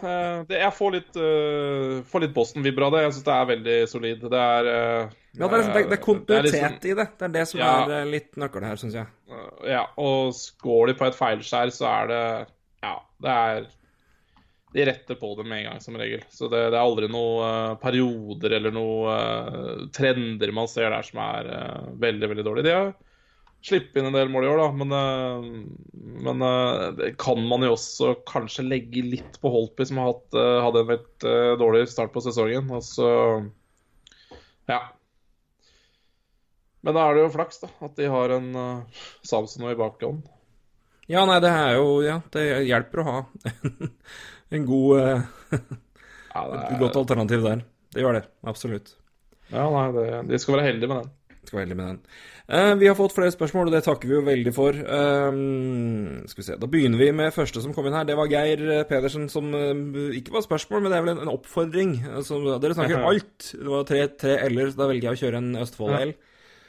B: Det, jeg får litt, uh, litt Boston-vibber av det. Jeg syns det er veldig solid. Det er uh,
A: Ja, det er, liksom, det er kontinuitet liksom, i det. Det er det som ja, er litt nøkkelen her, syns jeg.
B: ja, og går de på et feilskjær, så er det Ja, det er de retter på det med en gang, som regel. Så det, det er aldri noen uh, perioder eller noen trender man ser der som er veldig, veldig dårlige. De har sluppet inn en del mål i år, da, men, men det kan man jo også kanskje legge litt på Holtby, som har hatt, hadde en litt dårlig start på sesongen. Og så ja. Men da er det jo flaks, da, at de har en uh, Samson i bakhånd.
A: Ja, nei, det er jo Ja, det hjelper å ha [LAUGHS] en god uh, ja, er... Et godt alternativ der. Det gjør det, absolutt.
B: Ja, nei, det, de skal være heldige med den.
A: Skal være heldig med den. Uh, vi har fått flere spørsmål, og det takker vi jo veldig for. Uh, skal vi se, Da begynner vi med første som kom inn her. Det var Geir Pedersen som uh, ikke var spørsmål, men det er vel en, en oppfordring. Altså, dere snakker alt. Det var tre, tre L-er, så da velger jeg å kjøre en Østfold-L.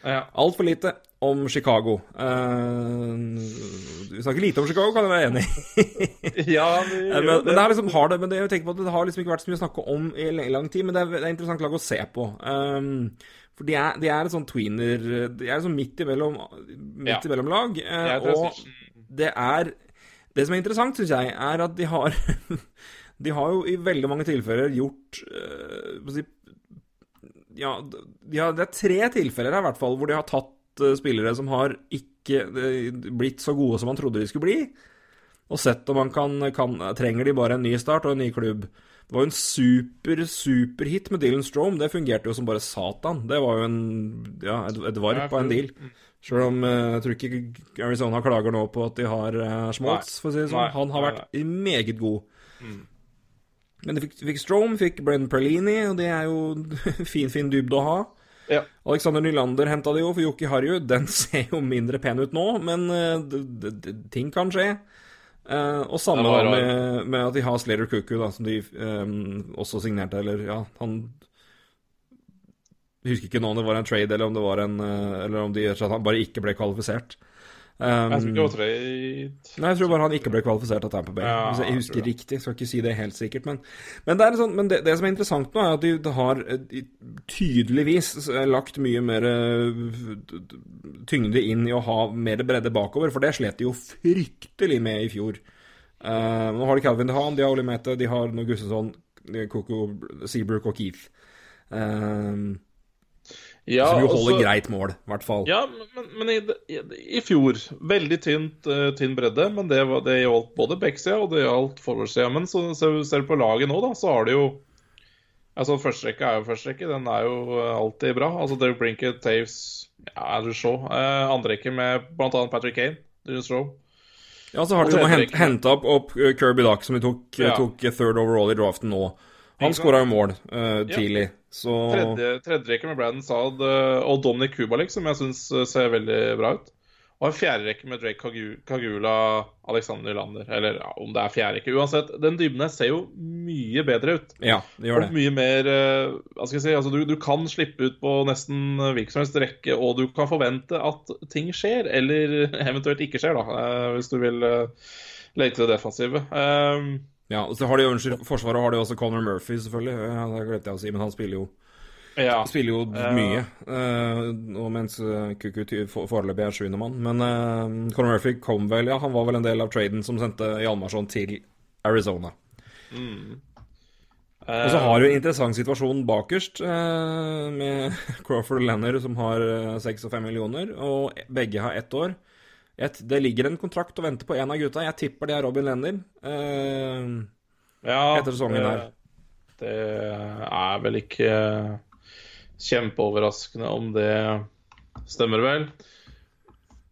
B: Ja.
A: Altfor lite om Chicago. Eh, vi snakker lite om Chicago, kan jeg være enig i. [LAUGHS]
B: ja vi
A: men, men, det er liksom, har det, men det, jeg tenker på at det har liksom ikke vært så mye å snakke om i lang, lang tid, men det er, det er interessant lag å se på. Um, for de er, de er et sånn tweener De er sånn midt imellom, midt
B: Ja.
A: imellom lag. eh, og det er Det som er interessant, syns jeg, er at de har [LAUGHS] De har jo i veldig mange tilfeller gjort eh, Ja, de har, det er tre tilfeller her, i hvert fall, hvor de har tatt eh, spillere som har ikke blitt så gode som man trodde de skulle bli, og sett om man kan, kan Trenger de bare en ny start og en ny klubb? Det var jo en super, superhit med Dylan Strome. Det fungerte jo som bare satan. Det var jo en Ja, et, et varp av en deal. Sjøl om eh, jeg tror ikke Arizona klager nå på at de har uh, Schmaltz, for å si det sånn. Han har vært meget god. Men de fikk, fikk Strome, fikk Brenn Perlini, og det er jo [LAUGHS] fin, fin dybde å ha.
B: Ja.
A: Alexander Nylander henta de jo for Jokke Harju. Den [LAUGHS] ser jo mindre pen ut nå, men eh, ting kan skje. Eh, og samme
B: var
A: da med, med at de har Slater Cuckoo, da, som de um, også signerte, eller ja, han Jeg husker ikke nå om det var en trade, eller om det var en eh, Eller om de, han bare ikke ble kvalifisert. Um,
B: Jeg tror ikke det var trade
A: Nei, jeg tror bare han ikke ble kvalifisert av Tamper Bay.
B: Ja,
A: Hvis jeg husker
B: jeg
A: riktig, skal ikke si det helt sikkert. Men, men, det, er sånn, men det, det som er interessant nå, er at de, de har eh, de tydeligvis eh, lagt mye mer eh, tyngde inn i å ha mer bredde bakover, for det slet de jo fryktelig med i fjor. Uh, nå har de Calvin DeHaan, de har Olimete, de har nå Coco, Seabrook og Keith. Eh,
B: ja,
A: som jo holder
B: også,
A: greit mål, i hvert fall.
B: Ja, men, men i, i, i fjor veldig tynt, uh, tynn bredde, men det, var, det gjaldt både backsida og det gjaldt forwardssida. Men så ser ser på laget nå, da, så har de jo Altså, Førsterekka er jo førsterekke, den er jo eh, alltid bra. Altså, Derek Brinket, Taves, ja, Andrew Shaw. Eh, Andrerekke med bl.a. Patrick Kane, Dylan Shaw.
A: Ja, så har de henta opp, opp uh, Kirby Duck, som de tok,
B: Ja.
A: tok third overall i draften nå. Han skåra jo mål uh, tidlig, så
B: Tredje, tredje rekke med Brandon Saad eh, og Dominic Kubalik, som jeg syns ser veldig bra ut. Og en fjerde rekke med Drake Kagu- Kagula, Alexander Lander Eller ja, om det er fjerde rekke. Uansett, den dybden her ser jo mye bedre ut.
A: Ja, det gjør
B: Og
A: det.
B: mye mer eh, Hva skal jeg si altså du, du kan slippe ut på nesten hvilken som helst rekke, og du kan forvente at ting skjer, eller [LAUGHS] eventuelt ikke skjer, da, eh, hvis du vil legge til det defensive. Um,
A: Ja, og så har de jo, unnskyld, Forsvaret har de også Conor Murphy, selvfølgelig. Ja, det glemte jeg å si, men han spiller jo,
B: ja.
A: spiller jo mye. Uh, og mens uh, Kuku foreløpig er sjuendemann. Men uh, Conor Murphy kom vel Ja, han var vel en del av traden som sendte Hjalmarsson til Arizona. Og så har du en interessant situasjon bakerst, eh, med [LAUGHS] Crawford og Lanner som har eh, seks og fem millioner, og begge har ett år. Et, det ligger en kontrakt og venter på en av gutta. Jeg tipper det er Robin Lenner. Eh,
B: ja,
A: etter sesongen
B: det-
A: her.
B: Det er vel ikke kjempeoverraskende om det stemmer, vel.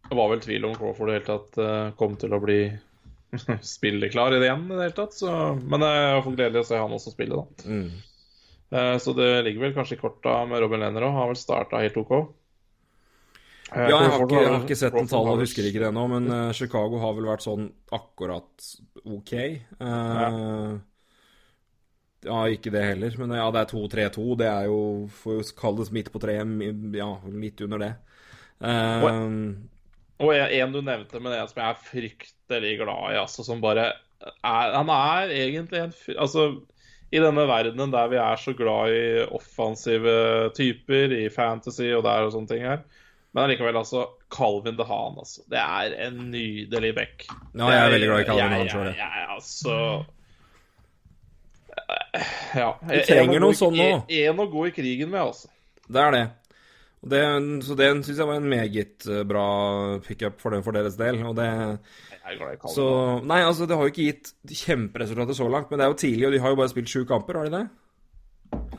B: Det var vel tvil om Crawford i det hele tatt eh, kom til å bli [LAUGHS] spilleklar i det igjen i det hele tatt. Så, men det er i gledelig å se han også spille, da.
A: mm.
B: Eh, Så det ligger vel kanskje i korta med Robin Lenner òg. Har vel starta helt OK. Eh,
A: Ja, jeg har, ikke, jeg
B: har-
A: ikke sett en tall og husker ikke det ennå, men uh, Chicago har vel vært sånn akkurat OK. Uh, ja, ikke det heller, men ja, det er 2-3-2. Det er jo Får jo kalles midt på treet, ja, litt under det. Uh,
B: Og en- en du nevnte, men en som jeg er fryktelig glad i, altså, som bare er Han er egentlig en fyr Altså, i denne verdenen der vi er så glad i offensive typer, i fantasy og der og sånne ting her, men allikevel, altså Calvin DeHaan, altså. Det er en nydelig back.
A: ja, jeg er veldig glad i Calvin
B: Jeg-
A: Hahn sjøl,
B: jeg- Altså Ja.
A: Du trenger noe sånn nå.
B: En å gå i krigen med, altså.
A: Det er det. Det så det syns jeg var en meget eh, bra pickup for, for deres del. Og det, så Nei, altså, det har jo ikke gitt kjemperesultater så langt, men det er jo tidlig, og de har jo bare spilt sju kamper, har de det?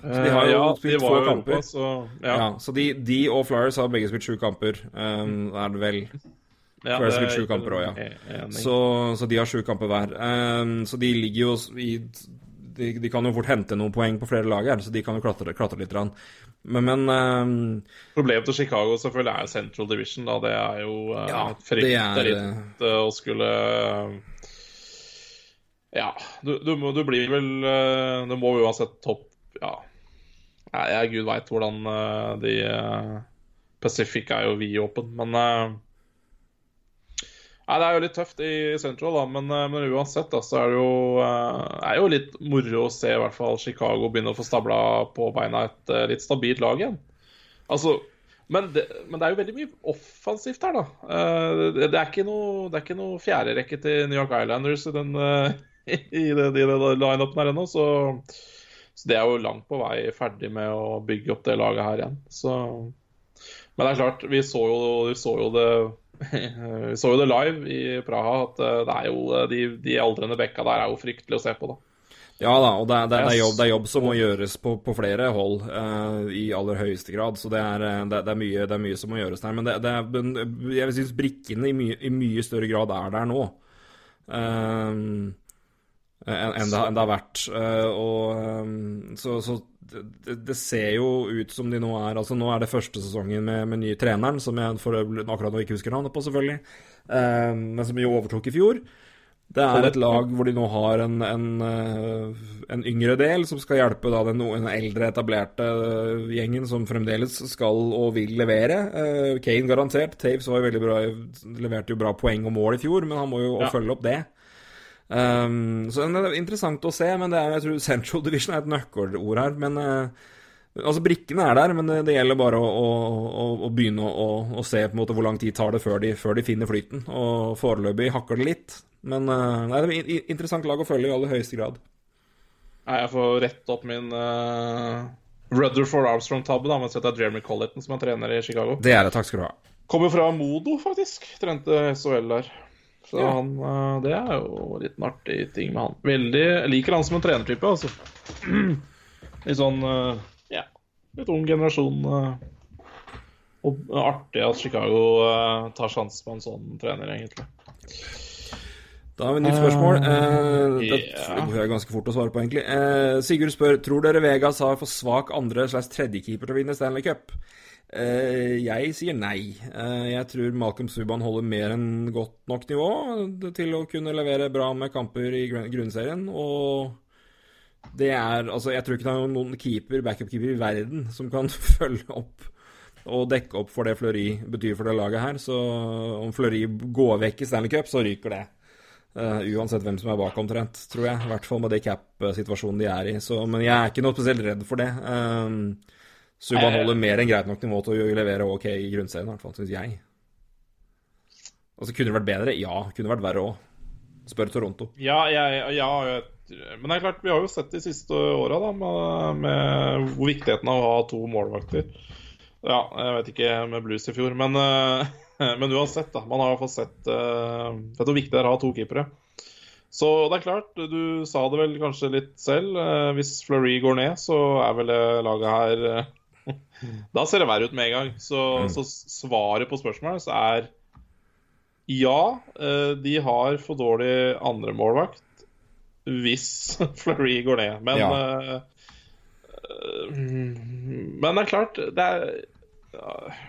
A: De har jo
B: Eh, ja,
A: spilt få kamper.
B: Så
A: Ja.
B: ja.
A: så de, de og Flyers har begge spilt sju kamper. Um, er det vel.
B: Ja,
A: Flyers spilt sju kamper også, ja. Så, så de har sju kamper hver. Um, så de ligger jo i de, de kan jo fort hente noen poeng på flere lag her, så de kan jo klatre, klatre litt. Men, men um,
B: Problemet til Chicago selvfølgelig er Central Division. da Det er jo uh,
A: Ja, det
B: fryktelig uh, å skulle Ja, du, du, du blir vel Du må uansett topp Ja. Nei, jeg gud veit hvordan uh, de uh, Pacific er jo vidåpen, men uh, Nei, Det er jo litt tøft i Central, da, men, men uansett da, så er det jo, er jo litt moro å se i hvert fall Chicago begynne å få stabla på beina et litt stabilt lag igjen. Altså, men det, men det, er jo veldig mye offensivt her, da. det, er ikke noe, det er ikke noe fjerderekke til New York Islanders i den, [LAUGHS] i den, i den lineupen her ennå, så så det er jo langt på vei ferdig med å bygge opp det laget her igjen. Så... Men det er klart, vi så jo, vi så jo det [LAUGHS] vi så jo det live i Praha, at eh, det er jo, eh, de, de aldrende bekka der er jo fryktelig å se på, da.
A: Ja da, og det er, det er, jobb, det er jobb, som må gjøres på, på flere hold uh, i aller høyeste grad. Så det er, det, er mye, det er, mye, som må gjøres der. Men, jeg synes brikkene i mye, i mye, større grad er der nå. Uh, enn det, en det, har vært. Uh, og, um, så, så det, det, ser jo ut som de nå er Altså Nå er det første sesongen med, med nye treneren, som jeg for akkurat nå ikke husker navnet på, selvfølgelig, uh, men som jo overtok i fjor. Det er et lag hvor de nå har en, en, uh, en yngre del som skal hjelpe da, den, den eldre, etablerte gjengen som fremdeles skal og vil levere. Kane garantert. Taves var jo veldig bra, leverte jo bra poeng og mål i fjor, men han må jo ja. følge opp det. Um, så det er interessant å se, men det er, jeg tror Central Division er et nøkkelord her. Men uh, altså Brikkene er der, men det gjelder bare å, å, å begynne å, å, se på en måte hvor lang tid tar det før de, før de finner flyten. Og foreløpig hakker det litt. Men uh, det er et interessant lag å følge i aller høyeste grad.
B: Jeg får rette opp min uh, Rutherford Armstrong-tabbe mens det er Jeremy Colletton som er trener i Chicago.
A: Det er det, takk skal du ha.
B: Kommer fra Modo, faktisk. Trente SHL der. Så ja. han, eh, det er jo litt en artig ting med han. Veldig, Jeg liker han som en trenertype, altså. [CLEARS THROAT] Litt sånn eh, ja, litt ung generasjon. Eh, og artig at Chicago tar sjansen på en sånn trener, egentlig.
A: Da har vi nytt spørsmål. Uh, det går jeg ganske fort å svare på, egentlig. Uh, Sigurd spør tror dere Vegas har for svak andre slags tredjekeeper til å vinne Stanley Cup. Uh, jeg sier nei. Uh, jeg tror Malcolm Subhaan holder mer enn godt nok nivå til å kunne levere bra med kamper i grunnserien. Og det er Altså, jeg tror ikke det er noen keeper, backup-keeper i verden som kan [LAUGHS] følge opp og dekke opp for det Fleury betyr for det laget her. Så om Fleury går vekk i Stanley Cup, så ryker det. Uh, uansett hvem som er bak, omtrent, tror jeg. I hvert fall med det cap-situasjonen de er i. Så, men jeg er ikke noe spesielt redd for det. Uh, Subhaan holder mer enn greit nok nivå til å levere OK i grunnserien, i hvert fall, syns jeg. Altså, Kunne det vært bedre? Ja. Kunne det vært verre òg. Spør Toronto.
B: Ja, ja, ja, men det er klart, vi har jo sett de siste åra med, med, hvor viktigheten av å ha to målvakter. Ja, jeg vet ikke med Blues i fjor, men, uh, men uansett, da. Man har i hvert fall sett, uh, sett hvor viktig det er å ha to keepere. Så det er klart, du sa det vel kanskje litt selv. Hvis Fleury går ned, så er vel laget her [LAUGHS] da ser det verre ut med en gang. Så, mm. så svaret på spørsmålet så er ja, eh, de har for dårlig andremålvakt hvis [LAUGHS] Fleury går ned. Men ja. uh, Men det er klart, det er uh,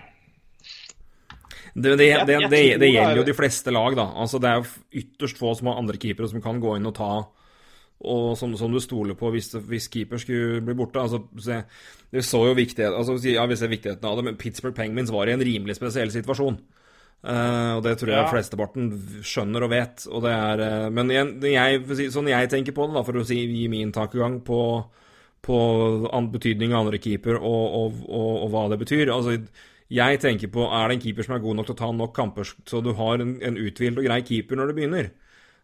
A: det, det, det, det, gjelder jo de fleste lag, da. Altså, det er jo ytterst få som har andre keepere som kan gå inn og ta og som, som, du stoler på hvis, hvis, keeper skulle bli borte. Altså, se, vi så jo viktighet, altså, ja, vi ser viktigheten av det, men Pittsburgh Penguins var i en rimelig spesiell situasjon. Uh, og det tror jeg ja. flesteparten skjønner og vet. Og det er, uh, men igjen, jeg, sånn jeg tenker på det, da, for å si, gi min tankegang på, på betydning av andre keeper og, og, og, og, hva det betyr altså, Jeg tenker på er det en keeper som er god nok til å ta nok kamper så du har en, en uthvilt og grei keeper når du begynner.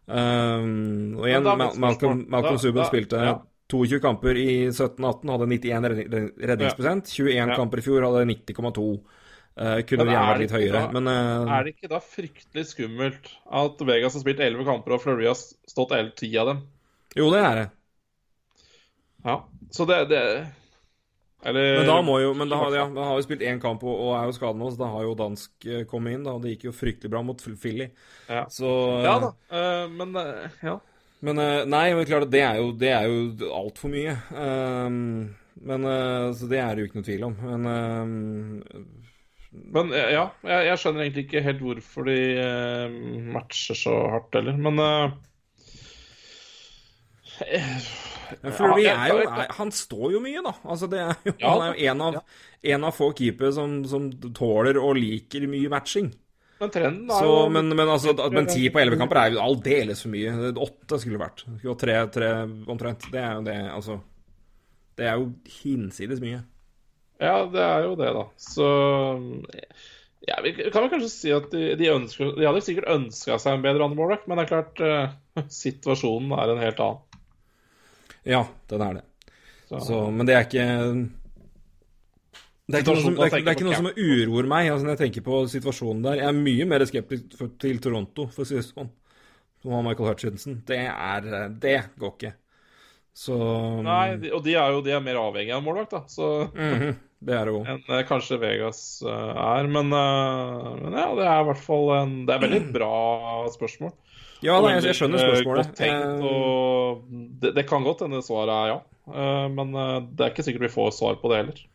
A: Um, og igjen, Malcolm, Malcolm Subhaan spilte ja. 22 kamper i 17-18, hadde 91 redningsprosent. 21 kamper i fjor hadde 90,2. Uh, kunne gjerne vært litt høyere,
B: da,
A: men uh,
B: Er det ikke da fryktelig skummelt at Vegas har spilt 11 kamper, og Fleury har stått 10 av dem?
A: Jo, det er det.
B: Ja, så det, det
A: eller, men da må jo Men da, ja, da har vi spilt én kamp og, og, er jo skadet nå, så da har jo dansk eh, kommet inn. da Det gikk jo fryktelig bra mot Filly.
B: Ja, så, ja da, uh, men uh, ja.
A: Men uh, nei, men klart det er jo, det er jo altfor mye. Uh, men Så det er det jo ikke noe tvil om. Men
B: men ja, jeg, jeg, skjønner egentlig ikke helt hvorfor de matcher så hardt heller. Men
A: Fleury
B: Ja,
A: er jo er, Han står jo mye, da. Altså, det er jo,
B: Ja,
A: han er jo en av, en av få keepere som, som tåler og liker mye matching.
B: Men trenden er
A: Så,
B: jo
A: men, men, altså, men ti på elleve kamper er jo aldeles for mye. Åtte skulle vært. Og tre, tre omtrent. Det er jo det, altså. Det er jo hinsides mye.
B: Ja, det er jo det, da. Så ja, Vi kan vel kanskje si at de, de, ønsker, de hadde sikkert ønska seg en bedre andremålvakt, men det er klart uh, [LAUGHS] situasjonen er en helt annen.
A: Ja, den er det.
B: Så,
A: Så, men det er ikke det er ikke, noe som, det, er, det er ikke noe som uroer meg altså, når jeg tenker på situasjonen der. Jeg er mye mer skeptisk for, til Toronto, for å si det sånn, som har Michael Hutchinson. Det er Det går ikke. Så
B: Nei, og de er jo de er mer avhengig av målvakt, da. Så
A: mhm, Det er det òg.
B: enn eh, kanskje Vegas eh, er. Men, eh, men ja, det er i hvert fall en Det er veldig [CLEARS THROAT] bra spørsmål.
A: Ja, nei, jeg, jeg skjønner
B: eh,
A: spørsmålet.
B: Tenkt,
A: Eh,
B: og det, det kan godt hende svaret er ja. Eh, Men det er ikke sikkert vi får svar på det heller.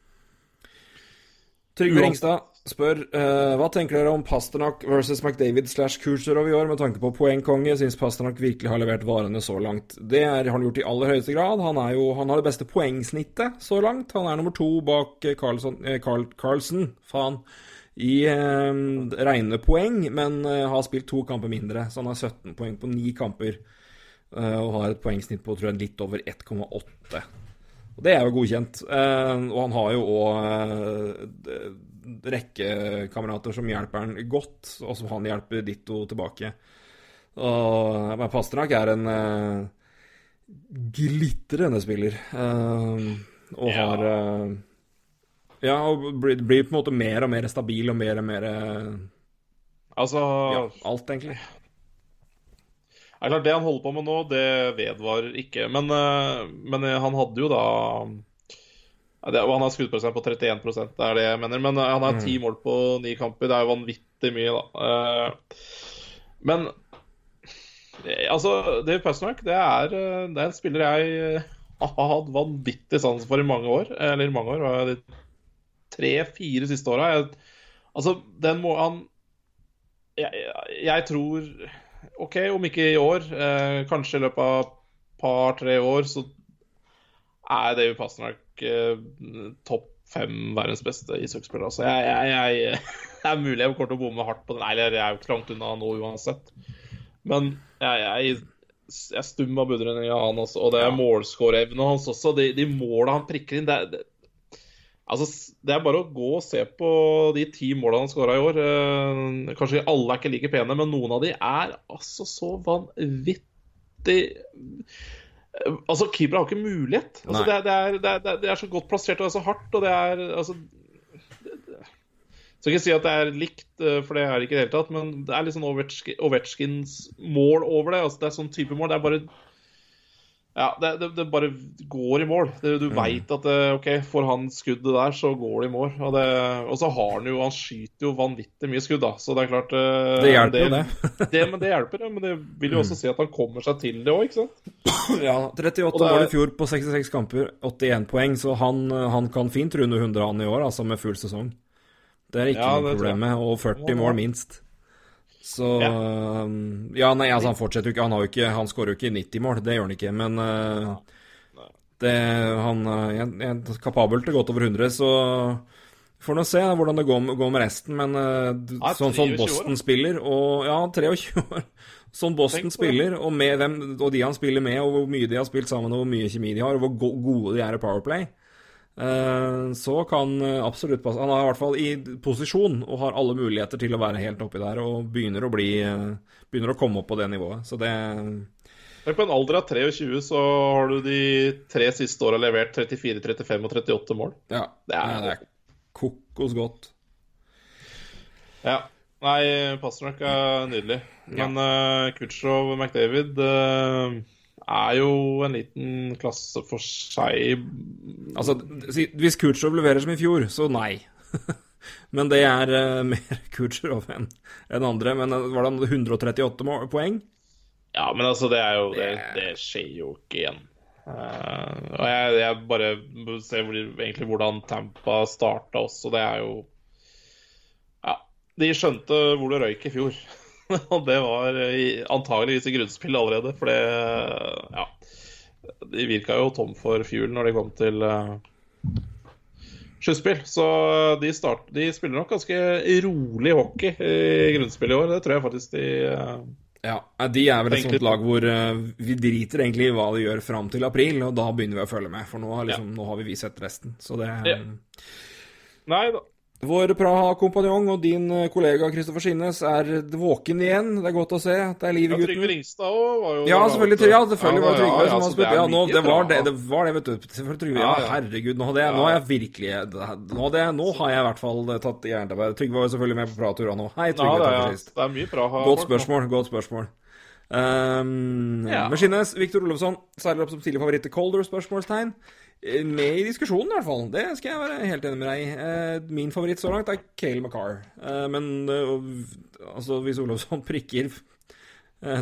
A: Trygve Ringstad spør uh, hva tenker dere om Pasternak versus McDavid slash Kucherov i år med tanke på poengkonge? Syns Pasternak virkelig har levert varene så langt? Det har han gjort i aller høyeste grad. Han, er jo, han har det beste poengsnittet så langt. Han er nummer to bak Carlson, eh, Carl, Carlsen faen, i eh, rene poeng, men eh, har spilt to kamper mindre. Så han har 17 poeng på ni kamper. eh, og har et poengsnitt på tror jeg, litt over 1,8. Og det er jo godkjent. Eh, og han har jo òg rekkekamerater som hjelper han godt, og som han hjelper ditto tilbake. Og men Pasternak er en eh, glitrende spiller. eh, og har eh, Ja, og blir, blir på en måte mer og mer stabil og mer og mer eh,
B: Altså
A: Ja, alt, egentlig.
B: Det er klart, Det han holder på med nå, det vedvarer ikke. Men, eh, men eh, han hadde jo da det, Han har skuddprosent på 31 det er det jeg mener. Men han har ti mål på ni kamper. Det er jo vanvittig mye, da. Men altså, Dave Pasternak, det er, det er en spiller jeg har hatt vanvittig sans for i mange år. Eller mange år, var jeg det, tre-fire siste åra. Altså, den må han jeg, jeg, tror OK, om ikke i år, eh, kanskje i løpet av par-tre år, så er David Pasternak eh, topp fem verdens beste ishockeyspiller. Altså, jeg, jeg, jeg, [LAUGHS] det er mulig jeg kommer til å bomme hardt på den. Eller jeg er jo ikke langt unna nå uansett. Men jeg, jeg, stum av av han også. Og det er målskårevnen hans også. De, de måla han prikker inn, det, det, Altså, Det er bare å gå og se på de ti målene han skåra i år. Eh, kanskje alle er ikke like pene, men noen av de er altså så vanvittig Eh, Altså, Keeper har ikke mulighet. Altså, det, er, det, er, det, er, det så godt plassert og det er så hardt, og det er altså det. Skal ikke si at det er likt, eh, for det er det ikke i det hele tatt, men det er litt sånn Ovechkins mål over det. Altså, det er sånn type mål. Det er bare ja, det, det, det bare går i mål. Det, du
A: Mm.
B: veit at det, OK, får han skuddet der, så går det i mål. Og, det, og så har han jo Han skyter jo vanvittig mye skudd, da. Så det er klart eh,
A: Det hjelper jo, det.
B: det. [LAUGHS] Men det hjelper, ja. Men det vil jo også si at han kommer seg til det òg, ikke sant? [CLEARS THROAT]
A: Ja, 38
B: Og
A: mål i fjor på 66 kamper, 81 poeng, så han, han kan fint runde 100 han i år, altså med full sesong. Det er ikke
B: Ja,
A: noe problem med, og 40 mål minst. Så
B: Ja.
A: um, Ja, nei, altså han fortsetter jo ikke Han, har jo ikke, han skårer jo ikke 90 mål, det gjør han ikke, men uh, det, han uh, er er kapabel til godt over 100, så får nå se hvordan det går, med- går med resten, men uh,
B: Ja,
A: sånn, sånn
B: 23 år,
A: Boston spiller, og ja, 23 år. [LAUGHS] Sånn Boston spiller, og, med hvem, og de han spiller med, og hvor mye de har spilt sammen, og hvor mye kjemi de har, og hvor gode de er i Powerplay, så kan eh, absolutt passe Han er i hvert fall i posisjon og har alle muligheter til å være helt oppi der, og begynner å bli eh, Begynner å komme opp på det nivået. Så det
B: Men på en alder av 23 så har du de tre siste åra levert 34, 35 og 38 mål.
A: Ja,
B: Det er-
A: det er kokos godt.
B: Ja. Nei, Pasternak er nydelig. Men uh, Kutsjov og McDavid eh, er jo en liten klasse for seg.
A: Altså, hvis Kutcherov leverer som i fjor, så nei. [LAUGHS] Men det er eh, mer [LAUGHS] Kutcherov enn en andre. Men eh, var det 138 poeng?
B: Ja, men altså, det er jo Det, det skjer jo ikke igjen. Uh, og jeg, jeg bare ser hvor, egentlig hvordan Tampa starta også. Det er jo Ja, de skjønte hvor det røyk i fjor. [LAUGHS] [LAUGHS] Og det var i, antageligvis i grunnspill allerede, for det Ja. de virka jo tom for fuel når de kom til uh, sluttspill. Så de, start, de, spiller nok ganske rolig hockey i grunnspillet i år. Det tror jeg faktisk de
A: ja, De er vel et sånt lag hvor vi driter egentlig i hva de gjør fram til april, og da begynner vi å følge med. For nå, liksom, ja. nå har vi sett resten. Så det ja.
B: Nei da.
A: Vår Praha-kompanjong og din eh, kollega Kristoffer Skinnes er våken igjen. Det er godt å se. Det er liv i gutten.
B: Trygve Ringstad òg var jo
A: Ja, selvfølgelig, ja, selvfølgelig var Trygve som har spilt. Ja, nå, det, var det, det var det, vet du. Selvfølgelig Trygve. Ja, herregud. Nå, hadde jeg, nå har jeg virkelig nå, det, nå har jeg i hvert fall tatt jernteppet. Trygve var jo selvfølgelig med på pratura nå. Hei, Trygve.
B: Ja, det, er, det er mye Praha.
A: Godt spørsmål. Godt spørsmål. Um, ja. Med Skinnes, Viktor Olofsson seiler opp som tidlig favoritt til Colder? spørsmålstegn med i diskusjonen, i hvert fall. Det skal jeg være helt enig med deg i. Eh, min favoritt så langt er Cale McCarr. Eh, men altså, hvis Olofsson [LAUGHS] prikker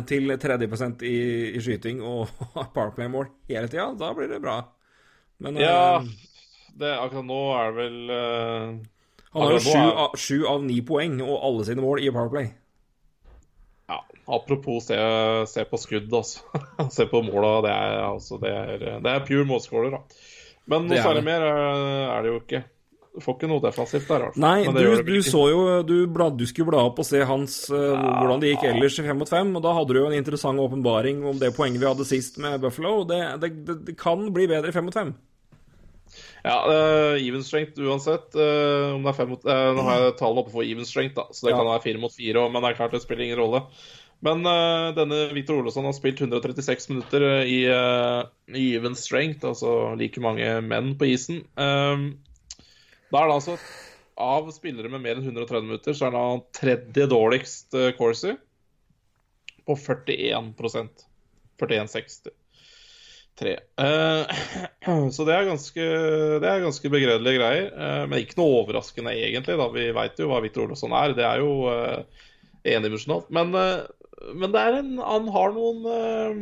A: til 30% i, i skyting og [LAUGHS] har Parkplay-mål hele tida, da blir det bra.
B: Men Ja, det, akkurat nå er det vel uh,
A: Han har jo sju av ni poeng og alle sine mål i Powerplay.
B: Apropos se, se på skudd, altså. [LAUGHS] se på måla. Det er, altså, det er, det er pure målskåler, da. Men noe særlig mer er det jo ikke. Du får ikke noe defensivt der. Altså.
A: Nei, du, du så jo Du, blad, du skulle bla opp og se hans uh, hvordan det gikk ellers i fem mot fem, og da hadde du jo en interessant åpenbaring om det poenget vi hadde sist med Buffalo. Det, det, det kan bli bedre i fem mot fem.
B: Ja, uh, even strength uansett. Uh, om det fem mot uh, Nå har jeg tallene oppe for even strength, da, så det ja. kan være fire mot fire òg, men det er klart det spiller ingen rolle. Men uh, denne Victor Olesson har spilt 136 minutter eh, i, uh, i, even strength, altså like mange menn på isen. Um, da er det altså Av spillere med mer enn 130 minutter, så er han tredje dårligst uh, Corsi på 41% 41,60. Uh, så det er ganske, det er ganske begredelige greier. Uh, men ikke noe overraskende, egentlig. da Vi veit jo hva Victor Olsson er. Det er jo uh, endimensjonalt. Men men det er en, han har noen uh,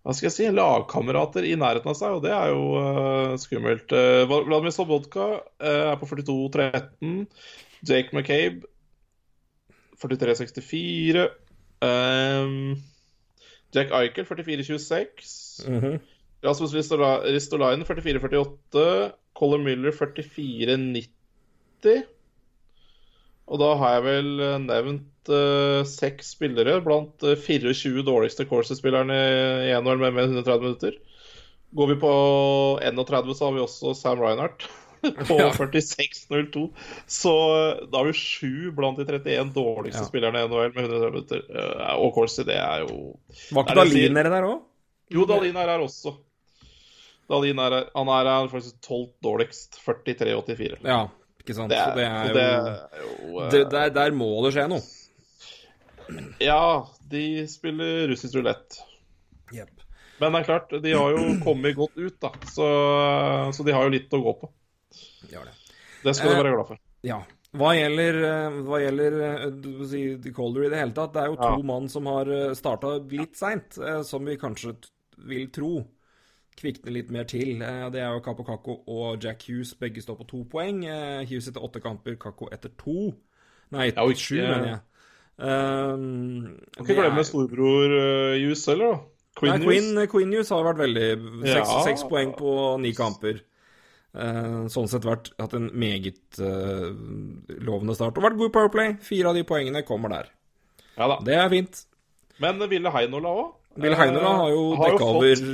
B: hva skal jeg si, lagkamerater i nærheten av seg, og det er jo uh, skummelt. Uh, Vladimir Sobodka er på 42-13. Jake McCabe 43-64. Um, Jack Eichel 44-26. Mm -hmm. Rasmus Ristolainen 44-48. Colin Miller 44-90. Og da har jeg vel nevnt uh, seks spillere blant uh, 24 dårligste Corsi-spillerne i NHL med mer 130 minutter. Går vi på 31, så har vi også Sam Reinhardt [LAUGHS] på ja. 46,02. Så uh, da har vi sju blant de 31 dårligste ja. spillerne i NHL med 130 minutter. Og Corsi, det er jo
A: Var ikke Dahlin nede der òg?
B: Jo, Dahlin er her også. Dahlin er her. Han er her faktisk tolvt dårligst. 43,84.
A: Ja. Ikke sant? Det er, det er jo, det er jo det, der, der, må det skje noe.
B: Ja, de spiller russisk rulett.
A: Yep.
B: Men det er klart, de har jo kommet godt ut, da. Så, så de har jo litt å gå på.
A: Det,
B: det skal du være glad for.
A: Ja. Hva gjelder, eh, hva gjelder eh, si, Calder i det hele tatt, det er jo to ja. mann som har eh, starta litt seint, som vi kanskje vil tro kvikne litt mer til. Eh, det er jo Kapo Kako og Jack Hughes. Begge står på to poeng. Eh, Hughes etter åtte kamper, Kako etter to. Nei, etter sju, mener jeg. Um,
B: kan ikke glemme storebror uh, Hughes heller, da.
A: Queen, Nei, Queen, Queen Hughes har vært veldig Seks, ja. seks poeng på ni kamper. Uh, sånn sett vært, hatt en meget uh, lovende start. Og vært god i Powerplay. Fire av de poengene kommer der.
B: Ja da.
A: Det er fint.
B: Men Ville Heinola òg?
A: Ville Heinola har jo dekka over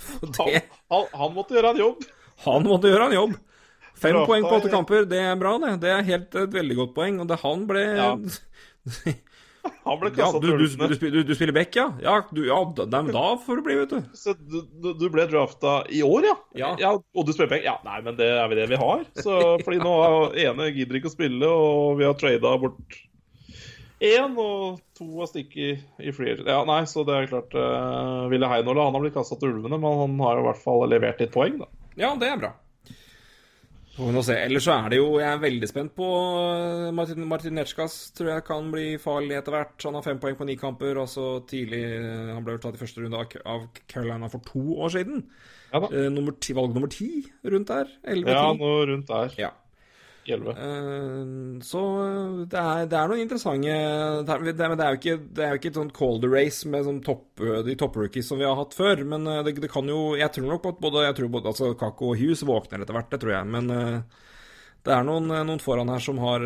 A: [LAUGHS]
B: han, han, han, måtte gjøre en jobb.
A: Han måtte gjøre en jobb. Fem bra, poeng på åtte kamper, det er bra, det. Det er helt et veldig godt poeng. Og det han ble ja. [LAUGHS]
B: Han ble kasta
A: ja, du, du, du, du, spiller back, ja? Ja, ja da, da, får du bli, vet du.
B: Så du, ble drafta i år, ja? ja? ja? Og du spiller back? Ja, nei, men det er vel det vi har. Så, fordi nå er ene gidder ikke å spille, og vi har trada bort én, og to har stikket i free Ja, nei, så det er klart uh, Ville Heinola han har blitt kasta til ulvene, men han har i hvert fall levert litt poeng, da.
A: Ja, det er bra. Ellers så er det jo Jeg er veldig spent på eh, Martin, Martin Netsjkas. Tror jeg kan bli farlig etter hvert. Han har fem poeng på ni kamper. Og så tidlig eh, Han ble tatt i første runde av Carolina for to år siden. Ja. Eh, nummer ti, valg nummer ti rundt der? 11,
B: ja, noe rundt der.
A: Ja.
B: I 11.
A: Eh, så det er, det er noen interessante det Men det er jo ikke, det er jo ikke et sånt Calder race med sånn topp, de topprookies som vi har hatt før. Men eh, det, det, kan jo Jeg tror nok at både, jeg tror både altså Kako og Hughes våkner etter hvert, det tror jeg. Men det er noen, noen, foran her som har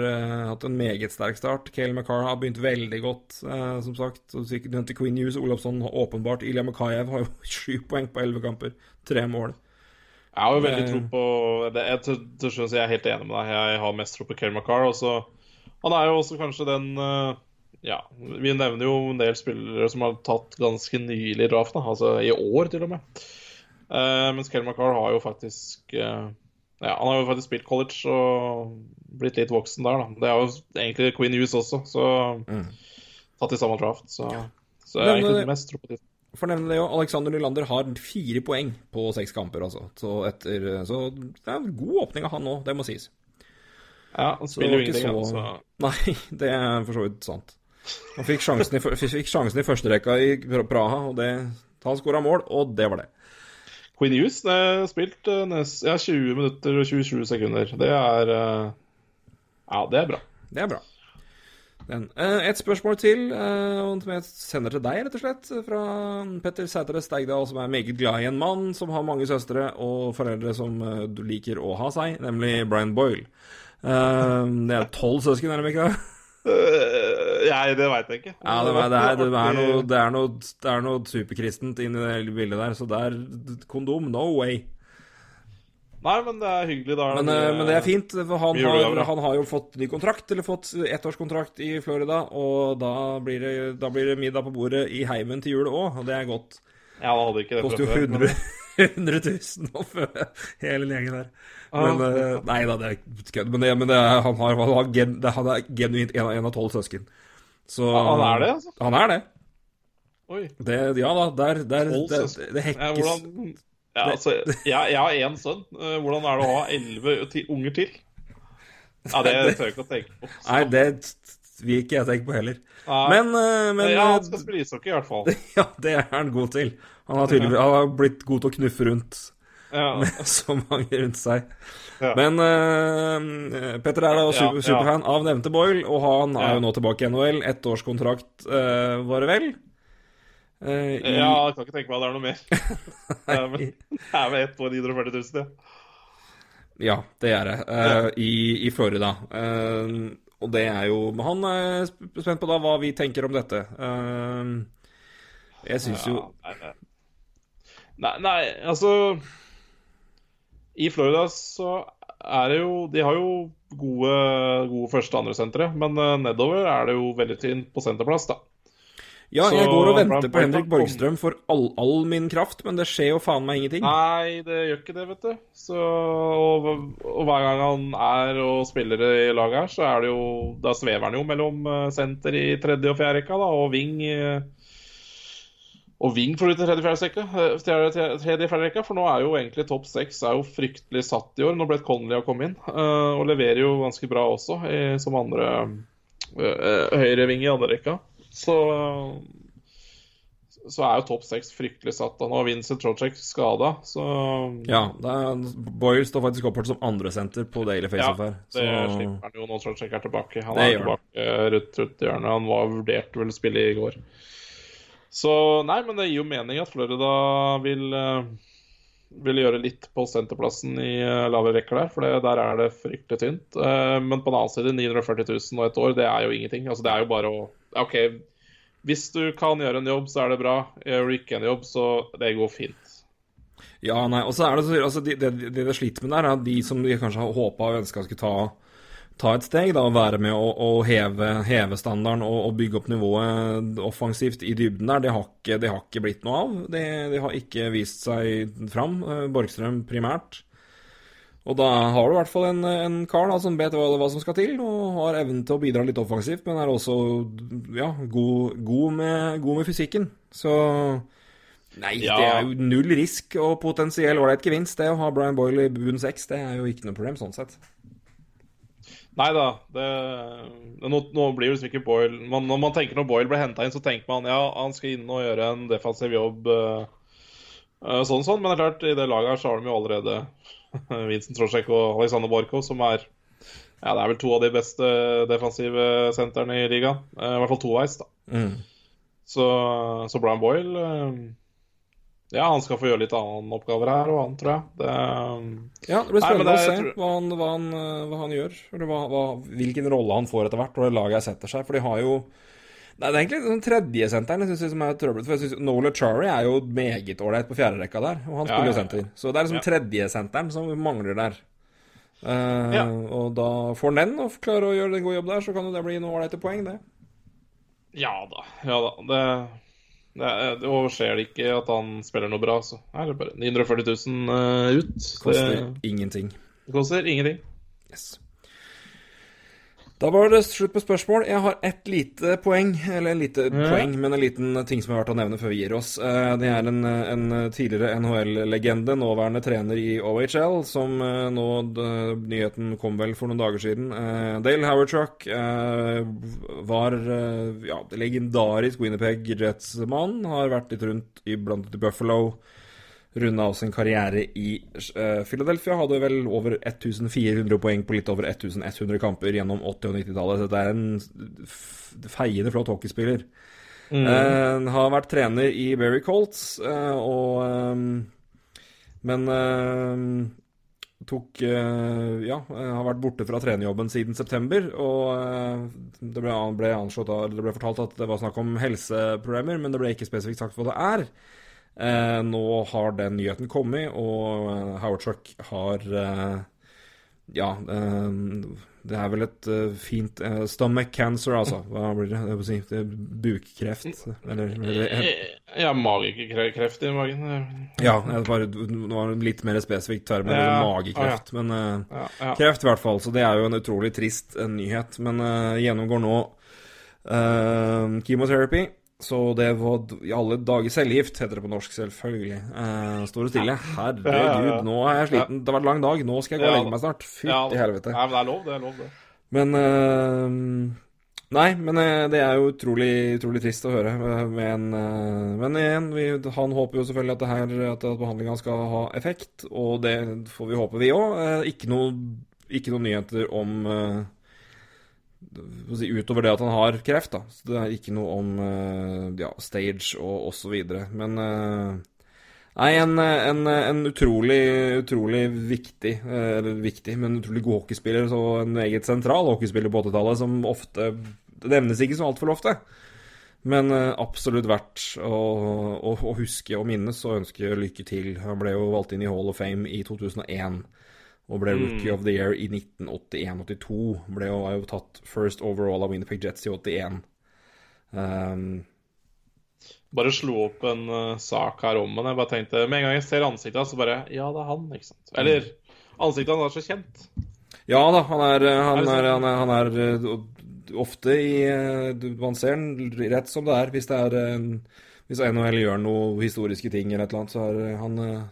A: hatt en meget sterk start. Kale McCarr har begynt veldig godt, som sagt. Queen Hughes, Olafsson åpenbart. Ilya Makayev har jo [LAUGHS] sju poeng på elleve kamper. Tre mål.
B: Jeg har jo veldig tro på det, jeg, til, til slutt, jeg er helt enig med deg. Jeg har mest tro på Kerry McCarr. Også, han er jo også kanskje den uh, Ja, vi nevner jo en del spillere som har tatt ganske nylig draft, da, altså i år til og med. Uh, mens Kerry McCarr har jo faktisk uh, Ja, han har jo faktisk spilt college og blitt litt voksen der, da. Det er jo egentlig Queen Hughes også, så mm. tatt i samme draft. Så, så jeg har egentlig mest tro på de
A: for nevne det jo, Alexander Nylander har fire poeng på seks kamper, altså. Så, etter, så det er en god åpning av han òg, det må sies.
B: Ja, han spiller jo ingenting, så... altså.
A: Nei, [LAUGHS] det er for så vidt sant. Han fikk sjansen i, fikk sjansen i første rekka i Praha, og det, han skåra mål, og det var det.
B: Queen Hughes har spilt eh, nest, ja, 20 minutter og 27 sekunder. Det er eh, Ja, det er bra.
A: Det er bra. Den. Eh, et spørsmål til, eh, som jeg sender til deg, rett og slett. Fra Petter Sætre Steigdal, som er meget glad i en mann som har mange søstre og foreldre som eh, du liker å ha seg, nemlig Brian Boyle. Det er tolv søsken, er det ikke det?
B: Nei, det veit jeg ikke.
A: Ja, det, er, det, er, det, er noe, det, er noe, det er noe superkristent inni det bildet der, så det er kondom, no way.
B: Nei, men det er hyggelig. Da
A: men,
B: det,
A: men det er fint, for han har, han har, jo fått ny kontrakt, eller fått ettårskontrakt i Florida, og da blir, det, da blir det middag på bordet i heimen til jul òg, og det er godt.
B: Ja, da hadde ikke det
A: Koster jo 100, 100 000 å føde hele gjengen der. Men, ah, nei da, det er kødd. Men, det, men det, han, har, han, har gen, han er genuint en, av tolv søsken. Så,
B: han er det, altså?
A: Han er det.
B: Oi.
A: Det, ja da, der, der det, det, hekkes ja,
B: hvordan, ja, altså, jeg, jeg har én sønn. Eh, hvordan er det å ha elleve unger til? Ja, Det tør jeg ikke å tenke på.
A: Så. Nei, det vil ikke jeg tenke på heller. Nei. Men, eh, men
B: Ja, han skal spille ishockey, i hvert fall. [LAUGHS]
A: Ja, det er han god til. Han har, tydelig, han har blitt god til å knuffe rundt ja. [LAUGHS] med så mange rundt seg. Ja. Men uh, Petter er da super, superfan av nevnte Boyle, og han er jo nå tilbake i NHL. Ettårskontrakt, uh, var det vel?
B: Uh, i... Ja, jeg kan ikke tenke meg at det er noe mer. [LAUGHS] det er vel ett år 940 000, ja.
A: Ja, det er det. Uh, i, I Florida. Uh, og det er jo Han er spent på da hva vi tenker om dette. jeg syns jo
B: nei, nei, nei, altså I Florida så er det jo De har jo gode, gode første- og andresentre, men nedover er det jo veldig tynt på senterplass, da.
A: Ja, jeg går og venter på Henrik Borgstrøm for all, all, min kraft, men det skjer jo faen meg ingenting.
B: Nei, det gjør ikke det, vet du. Så, og, og, hver gang han er og spiller i laget her, så er det jo Da svever han jo mellom eh, senter i tredje og fjerde rekka, da, og wing og Ving for til tredje-fjerde rekka, eh, tredje, rekka, for nå er jo egentlig topp seks fryktelig satt i år. Nå ble Connolly har kommet inn, uh, og leverer jo ganske bra også i, som andre høyreving høyre ving i andre rekka så, så er jo topp seks fryktelig satt. Da. Nå er Vincent Trocek skada, så
A: Ja, er, Boyle står faktisk oppført som andresenter på Daily Faceoff
B: her. Ja, det så... slipper han jo når Trocek er tilbake. Han det er tilbake rundt, rundt hjørnet. Han var vurdert vel å spille i går. Så nei, men det gir jo mening at Florida vil uh, vil gjøre litt på senterplassen i uh, lavere rekker der, for det, der er det fryktelig tynt. Uh, men på den annen side, 940 000 og et år, det er jo ingenting. Altså, det er jo bare å OK, hvis du kan gjøre en jobb, så er det bra. Gjør du ikke en jobb, så det går fint.
A: Ja, nei, og så er det altså, det, det, det det sliter med der, er de som de kanskje har håpa og ønska skulle ta, ta, et steg, da, og være med å, å heve, heve, standarden og, og, bygge opp nivået offensivt i dybden der, det har ikke, det har ikke blitt noe av. Det, har ikke vist seg fram. Eh, Borgstrøm primært. Og da har du i hvert fall en, en kar da, som vet hva, hva, som skal til, og har evnen til å bidra litt offensivt, men er også ja, god, god, med, god, med, fysikken. Så Nei, ja. det er jo null risk og potensiell ålreit gevinst, det å ha Brian Boyle i bunn seks. Det er jo ikke noe problem sånn sett.
B: Nei da. Det, nå, nå, blir det liksom ikke Boyle man, Når man tenker når Boyle blir henta inn, så tenker man ja, han skal inn og gjøre en defensiv jobb. øh, sånn sånn, Men det er klart, i det laget her så har de jo allerede [LAUGHS] Vincent Trosjek og Alexander Borkov, som er Ja, det er vel to av de beste defensive sentrene i ligaen. Eh, I hvert fall toveis, da.
A: Mm.
B: Så, så Brian Boyle eh, Ja, han skal få gjøre litt andre oppgaver her og annet, tror jeg. Det,
A: Ja, det blir
B: Nei,
A: spennende
B: det-
A: å se
B: tror-
A: hva han, hva, han, eh, hva han gjør. Eller hva, hvilken rolle han får etter hvert, når det laget setter seg. For de har jo Nei, Det er egentlig sånn tredje senteren jeg synes som er trøblete. For jeg synes Nola Chari er jo meget ålreit på fjerderekka der, og han spiller jo
B: ja, ja.
A: senter. Så det er liksom
B: Ja.
A: tredje senteren som mangler der. Uh,
B: Ja.
A: Og da får han den, og klarer å gjøre en god jobb der, så kan jo det bli noe ålreite poeng, det.
B: ja da. Ja da. Det, det, det overser det ikke at han spiller noe bra, så er det bare 940 000 uh, ut.
A: Koster
B: Det,
A: ingenting.
B: det koster ingenting.
A: Yes. Da var det slutt på spørsmål. Jeg har ett lite poeng, eller en lite poeng, men en liten ting som er verdt å nevne før vi gir oss. Eh, Det er en, en tidligere NHL-legende, nåværende trener i OHL, som eh, nå Nyheten kom vel for noen dager siden. Eh, Dale Howardchuck eh, var eh, ja, legendarisk Winnipeg Jets-mann. Har vært litt rundt i blant annet i Buffalo runda av sin karriere i eh, Philadelphia. Hadde vel over 1400 poeng på litt over 1100 kamper gjennom 80- og 90-tallet. Dette er en feiende flott hockeyspiller.
B: Mm.
A: Eh, har vært trener i Berry Colts, eh, og eh, Men eh, tok Ja, har vært borte fra trenerjobben siden september. Og det ble, ble anslått Det ble fortalt at det var snakk om helseproblemer, men det ble ikke spesifikt sagt hva det er. Eh, nå har den nyheten kommet, og eh, Howard Chuck har eh, Ja, eh, det er vel et eh, fint Stomach cancer, altså. Hva blir det? Jeg vil si, det bukkreft. Eller, eller
B: Ja, magekreft i magen.
A: Ja, bare, nå var det litt mer spesifikt term
B: Ja,
A: magekreft. Men eh,
B: Ja, ja.
A: kreft, i hvert fall. Så det er jo en utrolig trist nyhet. Men uh, gjennomgår nå uh, chemotherapy. Så det var i alle dager cellegift, heter det på norsk, selvfølgelig. Eh, står og stille. Herregud,
B: Ja, ja, ja.
A: nå er jeg sliten. Det har vært lang dag. Nå skal jeg gå og legge meg snart. Fytti helvete.
B: Nei, men det er lov, det er lov, det.
A: Men eh, Nei, men eh, det er jo utrolig, utrolig trist å høre. Men, eh, men igjen, vi, han håper jo selvfølgelig at, det her, at behandlinga skal ha effekt, og det får vi håpe, vi òg. Ikke, ikke noen nyheter om eh, si, Utover det at han har kreft, da. Så det er ikke noe om eh, ja, stage og osv. Men eh, Nei, en, en, en utrolig, utrolig viktig, eh, eller viktig, men utrolig god hockeyspiller, så en meget sentral hockeyspiller på 80-tallet, som ofte Det nevnes ikke så altfor ofte. Men absolutt verdt å, å, å huske og minnes og ønske lykke til. Han ble jo valgt inn i Hall of Fame i 2001. Og ble Rookie of the Year i 1981-82. Ble jo, jo tatt first overall av Winnipeg Jets i 81. Um,
B: Bare slo opp en uh, sak her om ham. Jeg bare tenkte, Med en gang jeg ser ansiktet hans, så bare Ja, det er han, ikke sant. Eller ansiktet hans er så kjent.
A: Ja da, han er, han
B: Er
A: er, han er, han er eh, ofte i eh, Man ser den rett som det er. Hvis det er en, Hvis NHL gjør noe historiske ting eller et eller annet, så er eh, han eh,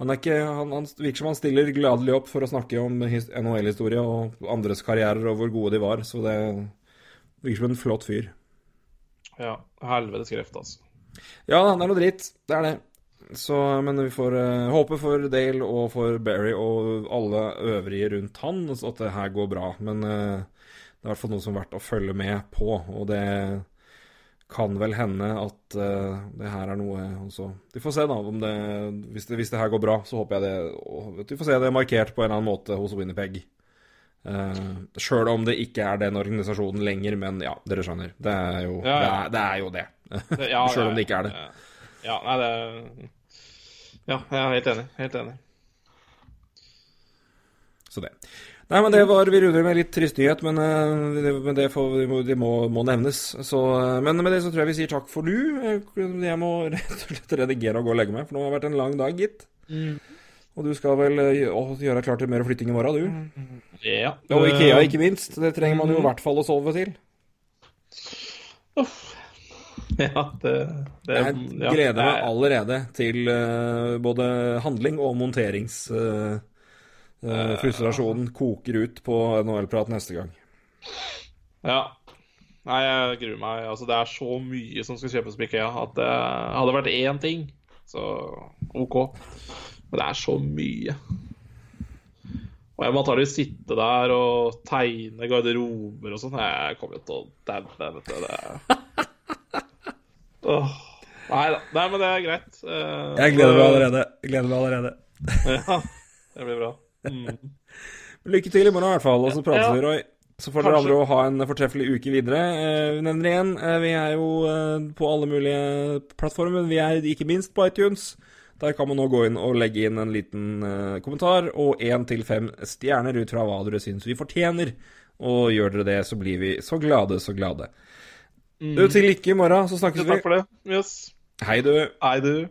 A: han, er ikke, han, han virker som han stiller gladelig opp for å snakke om his- NHL-historie og andres karrierer og hvor gode de var. Så det virker som en flott fyr.
B: Ja, helvetes kreft, altså.
A: Ja det er noe dritt. Det er det. Så, men vi får uh, håpe for Dale og for Barry og alle øvrige rundt han at det her går bra. Men uh, det er i hvert fall noe som er verdt å følge med på. Og det kan vel hende at uh, det her er noe også Vi får se, da. om det hvis, det hvis det her går bra, så håper jeg det Vi får se det er markert på en eller annen måte hos Winnerpeg. Uh, Sjøl om det ikke er den organisasjonen lenger, men ja, dere skjønner. Det er jo
B: Ja, ja.
A: Det, er, det, er jo det. [LAUGHS]
B: Ja,
A: Selv om det ikke er det.
B: Ja, nei, det Ja, jeg er helt enig. Helt enig.
A: Så det. Nei, men det var Vi runder med litt trist nyhet, men, eh, det, men det, får, det, må, må, nevnes. Så, eh, men med det så tror jeg vi sier takk for nå. Eh, Jeg må [LAUGHS] rett og slett redigere og gå og legge meg, for nå har det vært en lang dag, gitt. Og du skal vel å, gjøre deg klar til mer flytting i morgen, du?
B: Ja.
A: Og Ikea, ikke minst. Det trenger man jo i hvert fall å sove til.
B: Ja, det, det
A: Jeg
B: ja,
A: gleder meg allerede til både handling og monterings... eh, frustrasjonen koker ut på NHL-prat neste gang.
B: Ja. Nei, jeg gruer meg. Altså, det er så mye som skal kjøpes på Ikea at det hadde vært én ting, så OK. Men det er så mye. Og jeg må antakelig sitte der og tegne garderober og sånn. Jeg kommer jo til å daue, vet du. Det Oh. Nei da. Nei, men det er greit. Eh,
A: Jeg gleder meg allerede. Jeg gleder meg allerede.
B: Ja, det blir bra. Mm. [LAUGHS]
A: Lykke til i morgen i hvert fall, og så prates
B: Ja.
A: vi, Roy. Så får dere andre ha en fortreffelig uke videre. Eh, Vi nevner igjen, eh, vi er jo eh, på alle mulige plattformer. Vi er ikke minst på iTunes. Der kan man nå gå inn og legge inn en liten eh, kommentar og én til fem stjerner ut fra hva dere syns vi fortjener. Og gjør dere det, så blir vi så glade, så glade. Du, til lykke i morgen, så snakkes vi.
B: Takk for det. Yes.
A: Hei, du.
B: Hei, du.